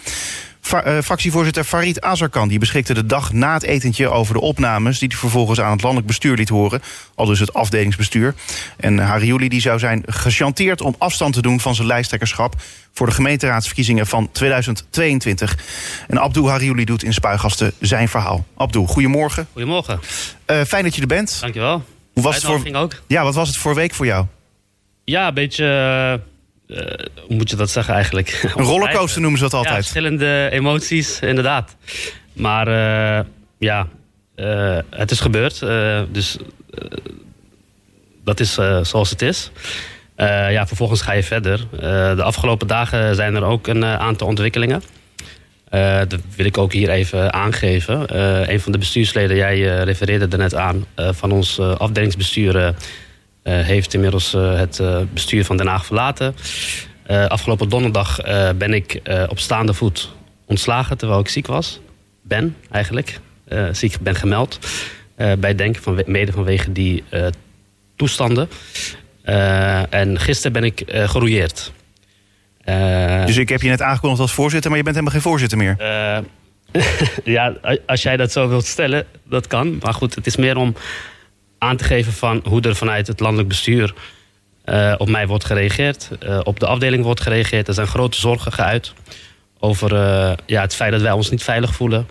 Uh, fractievoorzitter Farid Azarkan die beschikte de dag na het etentje over de opnames die hij vervolgens aan het landelijk bestuur liet horen, al dus het afdelingsbestuur. En Hariouli die zou zijn gechanteerd om afstand te doen van zijn lijsttrekkerschap voor de gemeenteraadsverkiezingen van 2022. En Abdou Hariouli doet in Spuigasten zijn verhaal. Abdou, goedemorgen. Goedemorgen. Uh, fijn dat je er bent. Dankjewel. Hoe was het voor... ook. Ja, wat was het voor week voor jou? Ja, een beetje uh, hoe moet je dat zeggen eigenlijk? (laughs) Een rollercoaster noemen ze dat altijd. Ja, verschillende emoties, inderdaad. Maar uh, ja, uh, het is gebeurd. dus dat is zoals het is. ja, vervolgens ga je verder. de afgelopen dagen zijn er ook een aantal ontwikkelingen. dat wil ik ook hier even aangeven. een van de bestuursleden, jij refereerde er net aan, van ons afdelingsbestuur heeft inmiddels uh, het uh, bestuur van Den Haag verlaten. afgelopen donderdag ben ik op staande voet ontslagen terwijl ik ziek was. Ben eigenlijk. ziek ben gemeld. bij Denk, van, mede vanwege die toestanden. en gisteren ben ik gerouilleerd. dus ik heb je net aangekondigd als voorzitter, maar je bent helemaal geen voorzitter meer. (laughs) ja, als jij dat zo wilt stellen, dat kan. Maar goed, het is meer om aan te geven van hoe er vanuit het landelijk bestuur uh, op mij wordt gereageerd. Uh, op de afdeling wordt gereageerd. Er zijn grote zorgen geuit over uh, ja, het feit dat wij ons niet veilig voelen.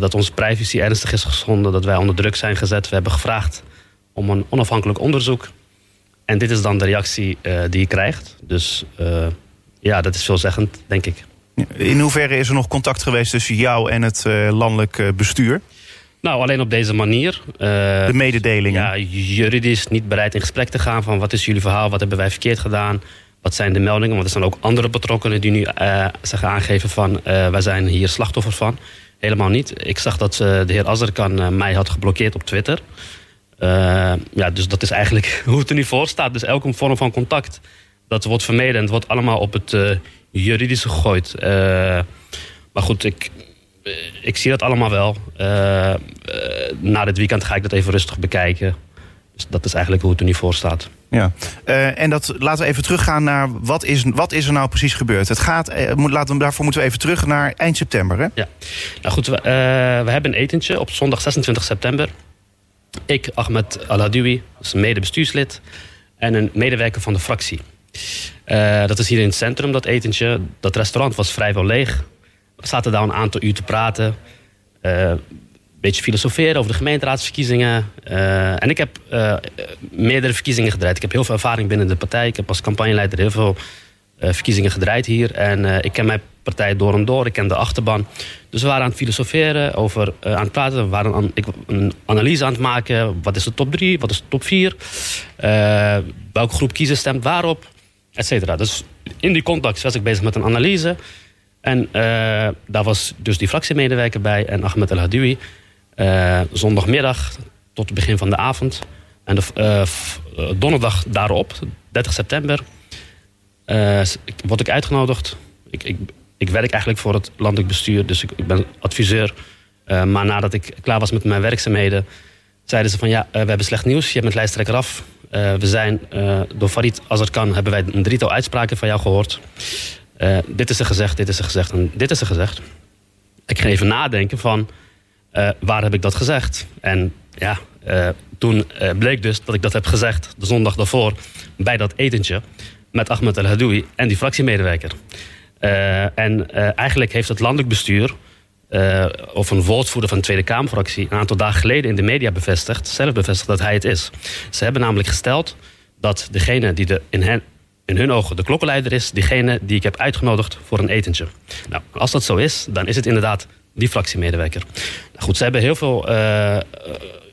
dat onze privacy ernstig is geschonden. Dat wij onder druk zijn gezet. We hebben gevraagd om een onafhankelijk onderzoek. en dit is dan de reactie eh, die je krijgt. Dus eh, ja, dat is veelzeggend, denk ik. In hoeverre is er nog contact geweest tussen jou en het eh, landelijk eh, bestuur? Nou, alleen op deze manier. eh, De mededelingen? ja, juridisch niet bereid in gesprek te gaan van wat is jullie verhaal, wat hebben wij verkeerd gedaan, wat zijn de meldingen. Want er zijn ook andere betrokkenen die nu eh zeggen aangeven van eh, wij zijn hier slachtoffer van. Helemaal niet. Ik zag dat de heer Azarkan mij had geblokkeerd op Twitter. Ja, dus dat is eigenlijk (laughs) hoe het er nu voor staat. Dus elke vorm van contact, dat wordt vermeden en het wordt allemaal op het juridische gegooid. Maar goed, ik, ik zie dat allemaal wel. Eh, eh, na dit weekend ga ik dat even rustig bekijken. Dus dat is eigenlijk hoe het er nu voor staat. Ja. Eh, en dat, laten we even teruggaan naar wat is, wat is er nou precies gebeurd. Het gaat, eh, moet, laten we, daarvoor moeten we even terug naar eind september. Hè? Ja. Nou goed, we, eh, we hebben een etentje op zondag 26 september. Ik, Ahmed Al-Hadoui, dat is een medebestuurslid... en een medewerker van de fractie. Eh, dat is hier in het centrum, dat etentje. Dat restaurant was vrijwel leeg. Zaten daar een aantal uur te praten. Eh, een beetje filosoferen over de gemeenteraadsverkiezingen. Eh, en ik heb eh, meerdere verkiezingen gedraaid. Ik heb heel veel ervaring binnen de partij. Ik heb als campagneleider heel veel verkiezingen gedraaid hier. En ik ken mijn partij door en door. Ik ken de achterban. Dus we waren aan het filosoferen, over, aan het praten. We waren aan, ik, een analyse aan het maken. Wat is de top 3? Wat is de top 4? Eh, welke groep kiezers stemt waarop? Et cetera. Dus in die context was ik bezig met een analyse. En eh, daar was dus die fractiemedewerker bij en Ahmed El Hadoui. Eh, zondagmiddag tot het begin van de avond. En eh, donderdag daarop, 30 september, word ik uitgenodigd. Ik, ik, ik werk eigenlijk voor het landelijk bestuur, dus ik, ik ben adviseur. Maar nadat ik klaar was met mijn werkzaamheden, zeiden ze van ja, we hebben slecht nieuws. Je bent lijsttrekker af. Eh, we zijn door Farid Azarkan hebben wij een drietal uitspraken van jou gehoord. Eh, dit is er gezegd, dit is er gezegd en dit is er gezegd. Ik ging even nadenken van eh, waar heb ik dat gezegd? En ja, eh, toen bleek dus dat ik dat heb gezegd de zondag daarvoor bij dat etentje met Ahmed El Hadoui en die fractiemedewerker. En eigenlijk heeft het landelijk bestuur of een woordvoerder van de Tweede Kamerfractie een aantal dagen geleden in de media bevestigd, zelf bevestigd dat hij het is. Ze hebben namelijk gesteld dat degene die de, in, hen, in hun ogen de klokkenleider is, diegene die ik heb uitgenodigd voor een etentje. Nou, als dat zo is, dan is het inderdaad die fractiemedewerker. Nou goed, ze hebben heel veel, eh,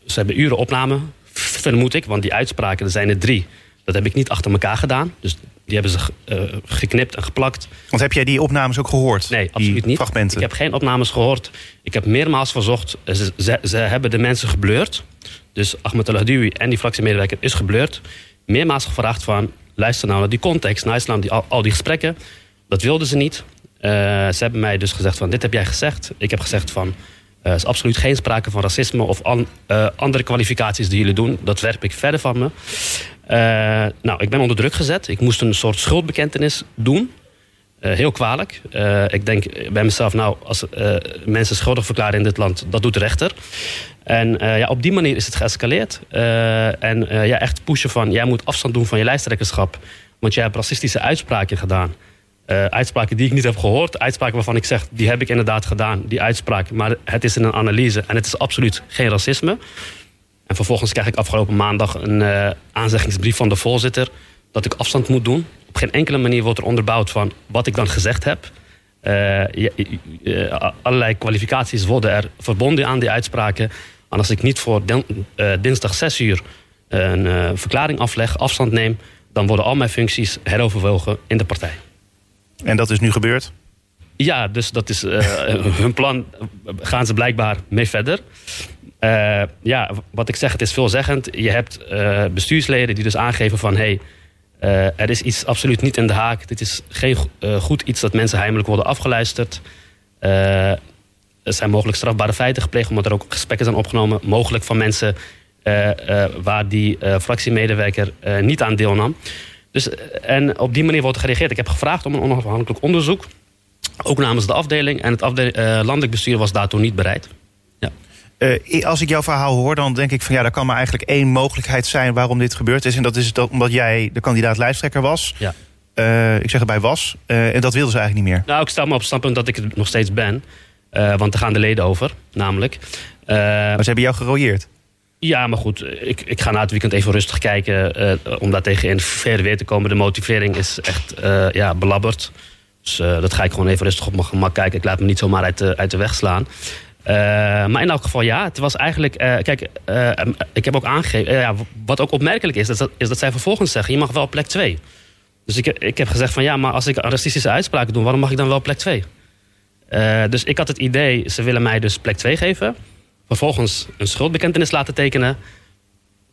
ze hebben uren opname, vermoed ik, want die uitspraken, er zijn er drie. Dat heb ik niet achter elkaar gedaan. Dus die hebben ze eh, geknipt en geplakt. Want heb jij die opnames ook gehoord? Nee, absoluut niet. Fragmenten. Ik heb geen opnames gehoord. Ik heb meermaals verzocht. Ze, ze, ze hebben de mensen gebleurd. Dus Ahmed Hadoui en die fractiemedewerker is gebleurd. Meermaals gevraagd van... luister nou naar die context, naar die, al, al die gesprekken. Dat wilden ze niet. Eh, ze hebben mij dus gezegd van... dit heb jij gezegd. Ik heb gezegd van... er is absoluut geen sprake van racisme... of eh, andere kwalificaties die jullie doen. Dat werp ik verder van me. Eh, nou, ik ben onder druk gezet. Ik moest een soort schuldbekentenis doen. Eh, heel kwalijk. Eh, ik denk bij mezelf, nou, als eh, mensen schuldig verklaren in dit land, dat doet de rechter. En ja, op die manier is het geëscaleerd. En ja, echt pushen van, jij moet afstand doen van je lijsttrekkerschap. Want jij hebt racistische uitspraken gedaan. Uitspraken die ik niet heb gehoord. Uitspraken waarvan ik zeg, die heb ik inderdaad gedaan, die uitspraak. Maar het is in een analyse en het is absoluut geen racisme. En vervolgens krijg ik afgelopen maandag een aanzeggingsbrief van de voorzitter dat ik afstand moet doen. Op geen enkele manier wordt er onderbouwd van wat ik dan gezegd heb. Eh, je- eh, allerlei kwalificaties worden er verbonden aan die uitspraken. En als ik niet voor din- eh, dinsdag 6 uur een verklaring afleg, afstand neem, dan worden al mijn functies heroverwogen in de partij. En dat is nu gebeurd? Ja, dus dat is (laughs) hun plan. Gaan ze blijkbaar mee verder. Ja, wat ik zeg, het is veelzeggend. Je hebt bestuursleden die dus aangeven van... hey, eh, er is iets absoluut niet in de haak. Dit is geen eh, goed iets dat mensen heimelijk worden afgeluisterd. Eh, er zijn mogelijk strafbare feiten gepleegd... omdat er ook gesprekken zijn opgenomen. Mogelijk van mensen waar die fractiemedewerker niet aan deelnam. Dus, en op die manier wordt er gereageerd. Ik heb gevraagd om een onafhankelijk onderzoek. Ook namens de afdeling. En het landelijk bestuur was daartoe niet bereid. Eh, als ik jouw verhaal hoor, dan denk ik van ja, er kan maar eigenlijk één mogelijkheid zijn waarom dit gebeurd is. En dat is dat omdat jij de kandidaat lijsttrekker was. Ja. Eh, ik zeg erbij was. Eh, en dat wilden ze eigenlijk niet meer. Nou, ik stel me op het standpunt dat ik het nog steeds ben. Want daar gaan de leden over, namelijk. Maar ze hebben jou gerooieerd. Ja, maar goed, ik, ik ga na het weekend even rustig kijken. om daar tegen in ver weer te komen. De motivering is echt ja, belabberd. Dus dat ga ik gewoon even rustig op mijn gemak kijken. Ik laat me niet zomaar uit de, uit de weg slaan. Eh, maar in elk geval, ja, het was eigenlijk. eh, kijk, eh, ik heb ook aangegeven. ja, wat ook opmerkelijk is, is dat, is dat zij vervolgens zeggen: je mag wel plek 2. Dus ik, ik heb gezegd: van ja, maar als ik racistische uitspraken doe, waarom mag ik dan wel plek 2? Eh, dus ik had het idee, ze willen mij dus plek 2 geven. Vervolgens een schuldbekentenis laten tekenen.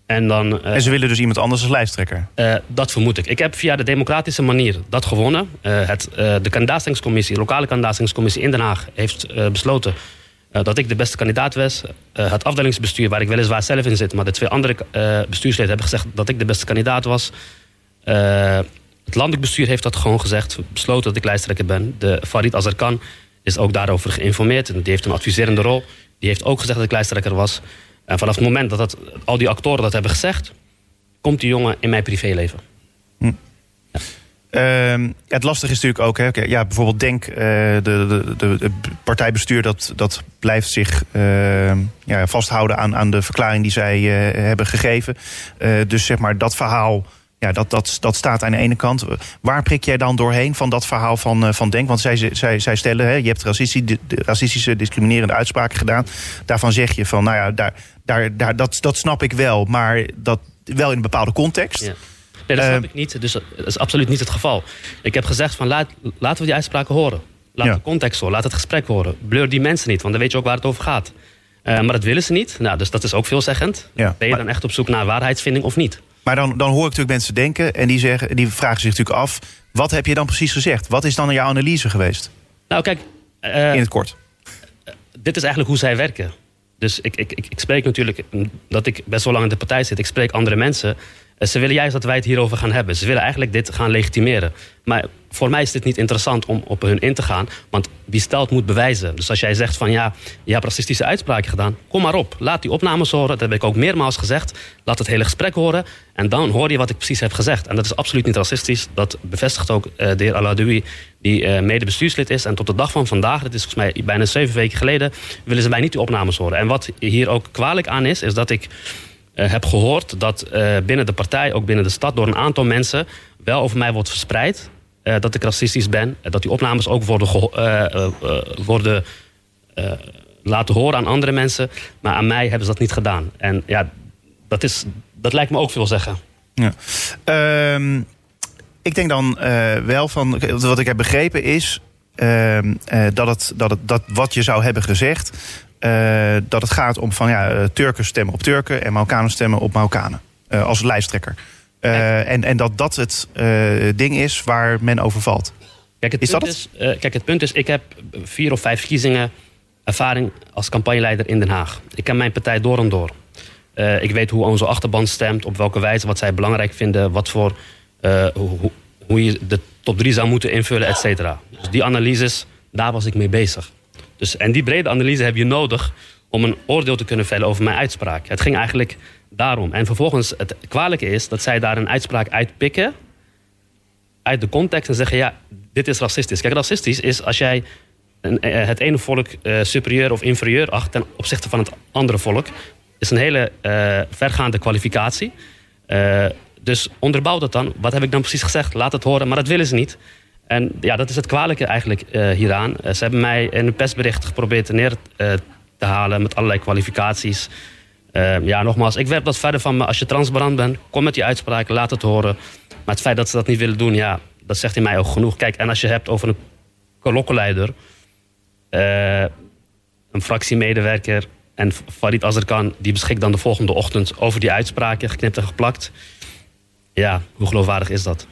En dan. En ze willen dus iemand anders als lijsttrekker. dat vermoed ik. Ik heb via de democratische manier dat gewonnen. Het, de kandidaatscommissie, lokale kandidaatscommissie in Den Haag, heeft besloten eh, dat ik de beste kandidaat was. Eh, het afdelingsbestuur, waar ik weliswaar zelf in zit, maar de twee andere eh, bestuursleden hebben gezegd dat ik de beste kandidaat was. Het landelijk bestuur heeft dat gewoon gezegd, besloten dat ik lijsttrekker ben. De Farid Azarkan is ook daarover geïnformeerd. Die heeft een adviserende rol. Die heeft ook gezegd dat ik lijsttrekker was. En vanaf het moment dat, dat al die actoren dat hebben gezegd, komt die jongen in mijn privéleven. Ehm, het lastige is natuurlijk ook, hè, ja, bijvoorbeeld Denk, eh, de, de, de, partijbestuur, dat, dat blijft zich ehm, ja, vasthouden aan, aan de verklaring die zij eh, hebben gegeven. Eh, dus zeg maar, dat verhaal, ja, dat, dat, dat staat aan de ene kant. Waar prik jij dan doorheen van dat verhaal van, van Denk? Want zij, zij, zij stellen, hè, je hebt racistische, racistische, discriminerende uitspraken gedaan. Daarvan zeg je van, nou ja, daar, daar, daar, dat, dat snap ik wel, maar dat wel in een bepaalde context. Ja. Nee, dat snap Eh, ik niet. Dus dat is absoluut niet het geval. Ik heb gezegd van laat, laten we die uitspraken horen. Laat Ja. de context horen, laat het gesprek horen. Blur die mensen niet, want dan weet je ook waar het over gaat. Eh, maar dat willen ze niet. Nou, dus dat is ook veelzeggend. Ja, Ben je maar- dan echt op zoek naar waarheidsvinding of niet? Maar dan, dan hoor ik natuurlijk mensen denken en die, zeggen, die vragen zich natuurlijk af: wat heb je dan precies gezegd? Wat is dan jouw analyse geweest? Nou, kijk, eh, In het kort. dit is eigenlijk hoe zij werken. Dus ik, ik, ik, ik spreek natuurlijk, dat ik best wel lang in de partij zit, ik spreek andere mensen. Eh, Ze willen juist dat wij het hierover gaan hebben. Ze willen eigenlijk dit gaan legitimeren. Maar voor mij is dit niet interessant om op hun in te gaan. Want wie stelt moet bewijzen. Dus als jij zegt van ja, je hebt racistische uitspraken gedaan. Kom maar op. Laat die opnames horen. Dat heb ik ook meermaals gezegd. Laat het hele gesprek horen. En dan hoor je wat ik precies heb gezegd. En dat is absoluut niet racistisch. Dat bevestigt ook eh, de heer Aladoui, die eh mede bestuurslid is. En tot de dag van vandaag, dat is volgens mij bijna zeven weken geleden, willen ze mij niet die opnames horen. En wat hier ook kwalijk aan is, is dat ik heb gehoord dat eh, binnen de partij, ook binnen de stad, door een aantal mensen wel over mij wordt verspreid. eh, dat ik racistisch ben. eh, dat die opnames ook worden, eh, eh, eh, worden eh, laten horen aan andere mensen. Maar aan mij hebben ze dat niet gedaan. En ja, dat, is, dat lijkt me ook veel zeggen. Ja. Ehm, ik denk dan eh, wel van, wat ik heb begrepen is ehm, eh, dat, het, dat, het, dat wat je zou hebben gezegd, eh, dat het gaat om van ja, eh, Turken stemmen op Turken en Marokkanen stemmen op Marokkanen eh, als lijsttrekker. En, en dat dat het ding is waar men over valt. Kijk, het Is punt dat is, kijk, het punt is, ik heb vier of vijf verkiezingen ervaring als campagneleider in Den Haag. Ik ken mijn partij door en door. Ik weet hoe onze achterban stemt, op welke wijze, wat zij belangrijk vinden, wat voor, hoe, hoe- hoe je de top drie zou moeten invullen, et cetera. Dus die analyses, daar was ik mee bezig. Dus, en die brede analyse heb je nodig om een oordeel te kunnen vellen over mijn uitspraak. Het ging eigenlijk daarom. En vervolgens, het kwalijke is dat zij daar een uitspraak uitpikken uit de context en zeggen: ja, dit is racistisch. Kijk, racistisch is als jij een, eh, het ene volk eh, superieur of inferieur acht ten opzichte van het andere volk. Is een hele eh, vergaande kwalificatie. Eh, dus onderbouw dat dan. Wat heb ik dan precies gezegd? Laat het horen, maar dat willen ze niet. En ja, dat is het kwalijke eigenlijk eh, hieraan. Eh, ze hebben mij in een persbericht geprobeerd neer eh, te halen met allerlei kwalificaties. Eh, ja, nogmaals, ik werp dat verder van me. Als je transparant bent, kom met die uitspraken, laat het horen. Maar het feit dat ze dat niet willen doen, ja, dat zegt in mij ook genoeg. Kijk, en als je hebt over een kolokkenleider, een fractiemedewerker en Farid Azarkan, die beschikt dan de volgende ochtend over die uitspraken, geknipt en geplakt. Ja, hoe geloofwaardig is dat?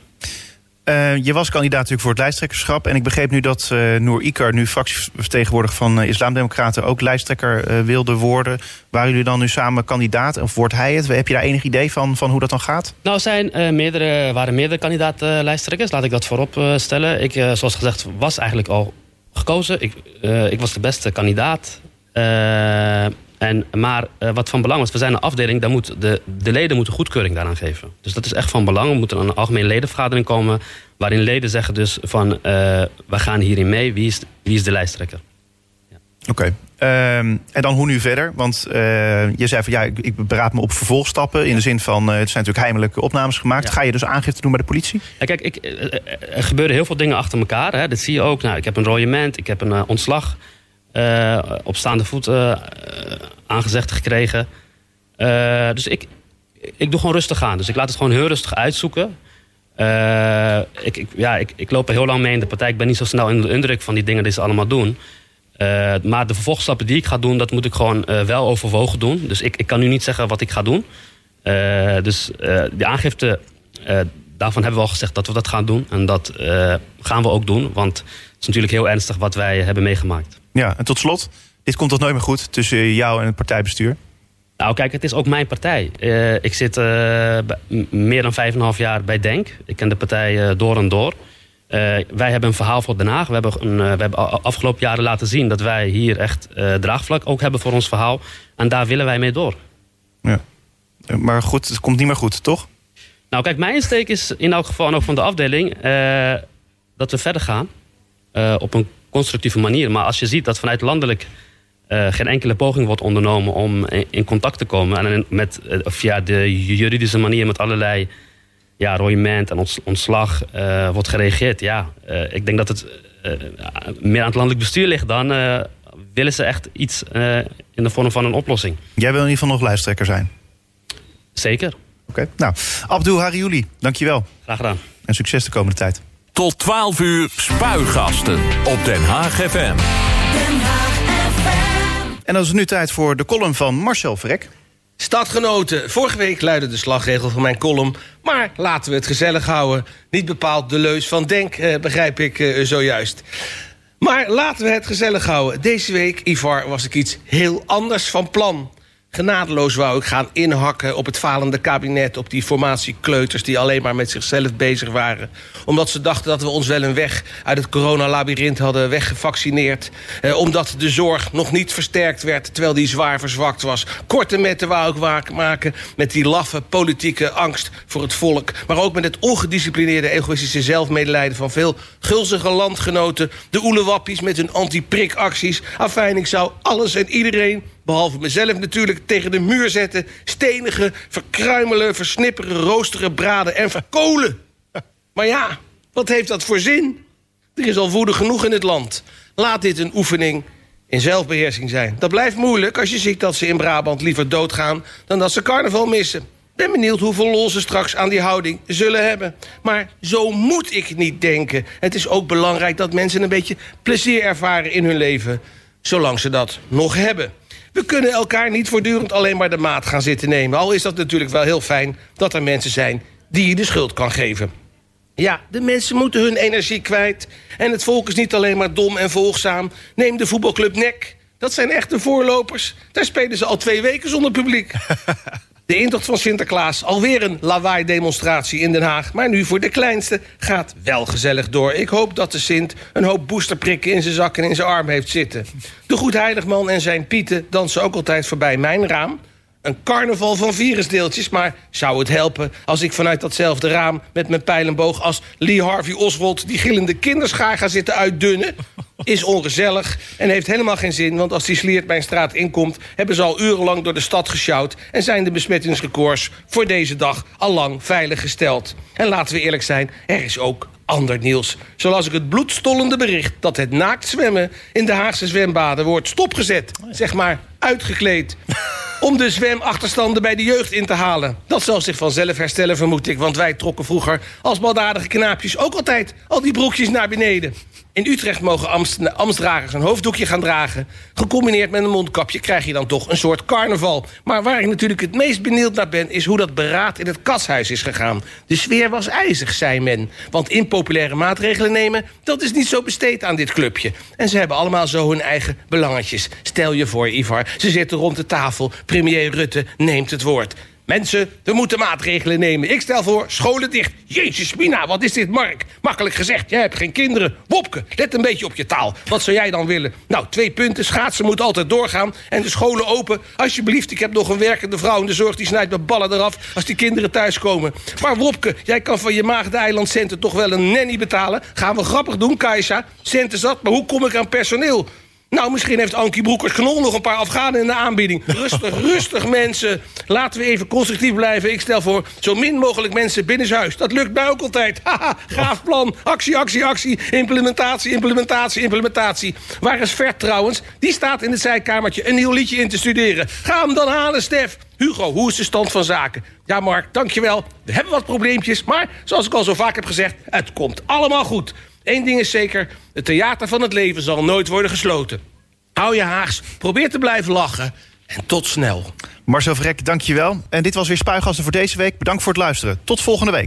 Eh, je was kandidaat natuurlijk voor het lijsttrekkerschap. En ik begreep nu dat eh Noor Ikar, nu fractievertegenwoordiger van uh, Islamdemocraten, ook lijsttrekker uh, wilde worden. Waren jullie dan nu samen kandidaat? Of wordt hij het? Heb je daar enig idee van, van hoe dat dan gaat? Nou, zijn uh, meerdere, waren meerdere kandidaat-lijsttrekkers. Laat ik dat voorop uh, stellen. Ik, uh, zoals gezegd, was eigenlijk al gekozen. Ik, uh, ik was de beste kandidaat. En, maar uh, wat van belang is, we zijn een afdeling, daar moet de, de leden moeten goedkeuring daaraan geven. Dus dat is echt van belang. Er moet een algemene ledenvergadering komen, waarin leden zeggen dus van, uh, we gaan hierin mee, wie is, wie is de lijsttrekker? Ja. Oké. Okay. Ehm, en dan hoe nu verder? Want eh, je zei van ja, ik, ik beraad me op vervolgstappen. In de zin van, het zijn natuurlijk heimelijke opnames gemaakt. Ga je dus aangifte doen bij de politie? Ja, kijk, ik, eh, er gebeuren heel veel dingen achter elkaar. Hè. Dat zie je ook. Nou, ik heb een royement, ik heb een ontslag op staande voet aangezegd gekregen. dus ik, ik doe gewoon rustig aan. Dus ik laat het gewoon heel rustig uitzoeken. ik, ik, ja, ik, ik loop er heel lang mee in de partij. Ik ben niet zo snel in de indruk van die dingen die ze allemaal doen. Maar de vervolgstappen die ik ga doen, dat moet ik gewoon wel overwogen doen. Dus ik, ik kan nu niet zeggen wat ik ga doen. Dus de aangifte, daarvan hebben we al gezegd dat we dat gaan doen. En dat gaan we ook doen, want het is natuurlijk heel ernstig wat wij hebben meegemaakt. Ja, en tot slot, dit komt toch nooit meer goed tussen jou en het partijbestuur? Nou, kijk, het is ook mijn partij. ik zit meer dan vijf en een half jaar bij DENK. Ik ken de partij door en door. Wij hebben een verhaal voor Den Haag. We hebben, een, we hebben afgelopen jaren laten zien dat wij hier echt draagvlak ook hebben voor ons verhaal. En daar willen wij mee door. Ja. Maar goed, het komt niet meer goed, toch? Nou, kijk, mijn insteek is in elk geval en ook van de afdeling dat we verder gaan op een constructieve manier. Maar als je ziet dat vanuit landelijk geen enkele poging wordt ondernomen om in, in contact te komen en met, via de juridische manier met allerlei ja, royement en ontslag uh, wordt gereageerd. Ja, ik denk dat het meer aan het landelijk bestuur ligt dan willen ze echt iets in de vorm van een oplossing. Jij wil in ieder geval nog lijsttrekker zijn? Zeker. Oké, okay. nou, Abdul Hariouli, dankjewel. Graag gedaan. En succes de komende tijd. Tot 12 uur spuigasten op Den Haag FM. Den Haag FM. En dan is het nu tijd voor de column van Marcel Vrek. Stadgenoten, vorige week luidde de slagregel van mijn column... maar laten we het gezellig houden. Niet bepaald de leus van Denk, eh, begrijp ik eh, zojuist. Maar laten we het gezellig houden. Deze week, Ivar, was ik iets heel anders van plan. Genadeloos wou ik gaan inhakken op het falende kabinet... op die formatiekleuters die alleen maar met zichzelf bezig waren. Omdat ze dachten dat we ons wel een weg uit het coronalabyrinth hadden weggevaccineerd. Eh, omdat de zorg nog niet versterkt werd, terwijl die zwaar verzwakt was. Korte metten wou ik maken met die laffe politieke angst voor het volk. Maar ook met het ongedisciplineerde egoïstische zelfmedelijden... van veel gulzige landgenoten. De oelewappies met hun anti-prikacties. Afijn, ik zou alles en iedereen behalve mezelf natuurlijk, tegen de muur zetten... stenigen, verkruimelen, versnipperen, roosteren, braden en verkolen. Maar ja, wat heeft dat voor zin? Er is al woede genoeg in het land. Laat dit een oefening in zelfbeheersing zijn. Dat blijft moeilijk als je ziet dat ze in Brabant liever doodgaan... dan dat ze carnaval missen. Ben benieuwd hoeveel lol ze straks aan die houding zullen hebben. Maar zo moet ik niet denken. Het is ook belangrijk dat mensen een beetje plezier ervaren in hun leven. Zolang ze dat nog hebben. We kunnen elkaar niet voortdurend alleen maar de maat gaan zitten nemen. Al is dat natuurlijk wel heel fijn dat er mensen zijn die je de schuld kan geven. Ja, de mensen moeten hun energie kwijt. En het volk is niet alleen maar dom en volgzaam. Neem de voetbalclub NEC. Dat zijn echte voorlopers. Daar spelen ze al twee weken zonder publiek. (laughs) De intocht van Sinterklaas, alweer een lawaai-demonstratie in Den Haag. Maar nu voor de kleinste gaat wel gezellig door. Ik hoop dat de Sint een hoop boosterprikken in zijn zak en in zijn arm heeft zitten. De Goedheiligman en zijn Pieten dansen ook altijd voorbij mijn raam een carnaval van virusdeeltjes. Maar zou het helpen als ik vanuit datzelfde raam... met mijn pijlenboog als Lee Harvey Oswald... die gillende kinderschaar ga zitten uitdunnen? Is ongezellig en heeft helemaal geen zin... want als die sliert mijn straat inkomt... hebben ze al urenlang door de stad gesjouwd... en zijn de besmettingsrecords voor deze dag al lang veilig gesteld. En laten we eerlijk zijn, er is ook ander nieuws. Zoals ik het bloedstollende bericht dat het naakt zwemmen... in de Haagse zwembaden wordt stopgezet. Zeg maar uitgekleed om de zwemachterstanden bij de jeugd in te halen. Dat zal zich vanzelf herstellen, vermoed ik. Want wij trokken vroeger als baldadige knaapjes ook altijd al die broekjes naar beneden. In Utrecht mogen Amstdragers een hoofddoekje gaan dragen. Gecombineerd met een mondkapje krijg je dan toch een soort carnaval. Maar waar ik natuurlijk het meest benieuwd naar ben... is hoe dat beraad in het kashuis is gegaan. De sfeer was ijzig, zei men. Want impopulaire maatregelen nemen, dat is niet zo besteed aan dit clubje. En ze hebben allemaal zo hun eigen belangetjes. Stel je voor, Ivar, ze zitten rond de tafel. Premier Rutte neemt het woord. Mensen, we moeten maatregelen nemen. Ik stel voor, scholen dicht. Jezus, Mina, wat is dit, Mark? Makkelijk gezegd, jij hebt geen kinderen. Wopke, let een beetje op je taal. Wat zou jij dan willen? Nou, twee punten. Schaatsen moet altijd doorgaan. En de scholen open. Alsjeblieft, ik heb nog een werkende vrouw in de zorg... die snijdt mijn ballen eraf als die kinderen thuiskomen. Maar Wopke, jij kan van je maagde centen toch wel een nanny betalen? Gaan we grappig doen, Kaisa. Centen zat, maar hoe kom ik aan personeel? Nou, misschien heeft Ankie Broekers-Knol nog een paar Afghanen in de aanbieding. (laughs) Rustig, rustig mensen. Laten we even constructief blijven. Ik stel voor zo min mogelijk mensen binnenshuis. Dat lukt mij ook altijd. (laughs) Haha, gaaf plan. Actie, actie, actie. Implementatie, implementatie, implementatie. Waar is Vert trouwens? Die staat in het zijkamertje een nieuw liedje in te studeren. Ga hem dan halen, Stef. Hugo, hoe is de stand van zaken? Ja, Mark, dankjewel. We hebben wat probleempjes, maar zoals ik al zo vaak heb gezegd... het komt allemaal goed. Eén ding is zeker, het theater van het leven zal nooit worden gesloten. Hou je haags, probeer te blijven lachen en tot snel. Marcel Vrek, dankjewel. En dit was weer Spuigasten voor deze week. Bedankt voor het luisteren. Tot volgende week.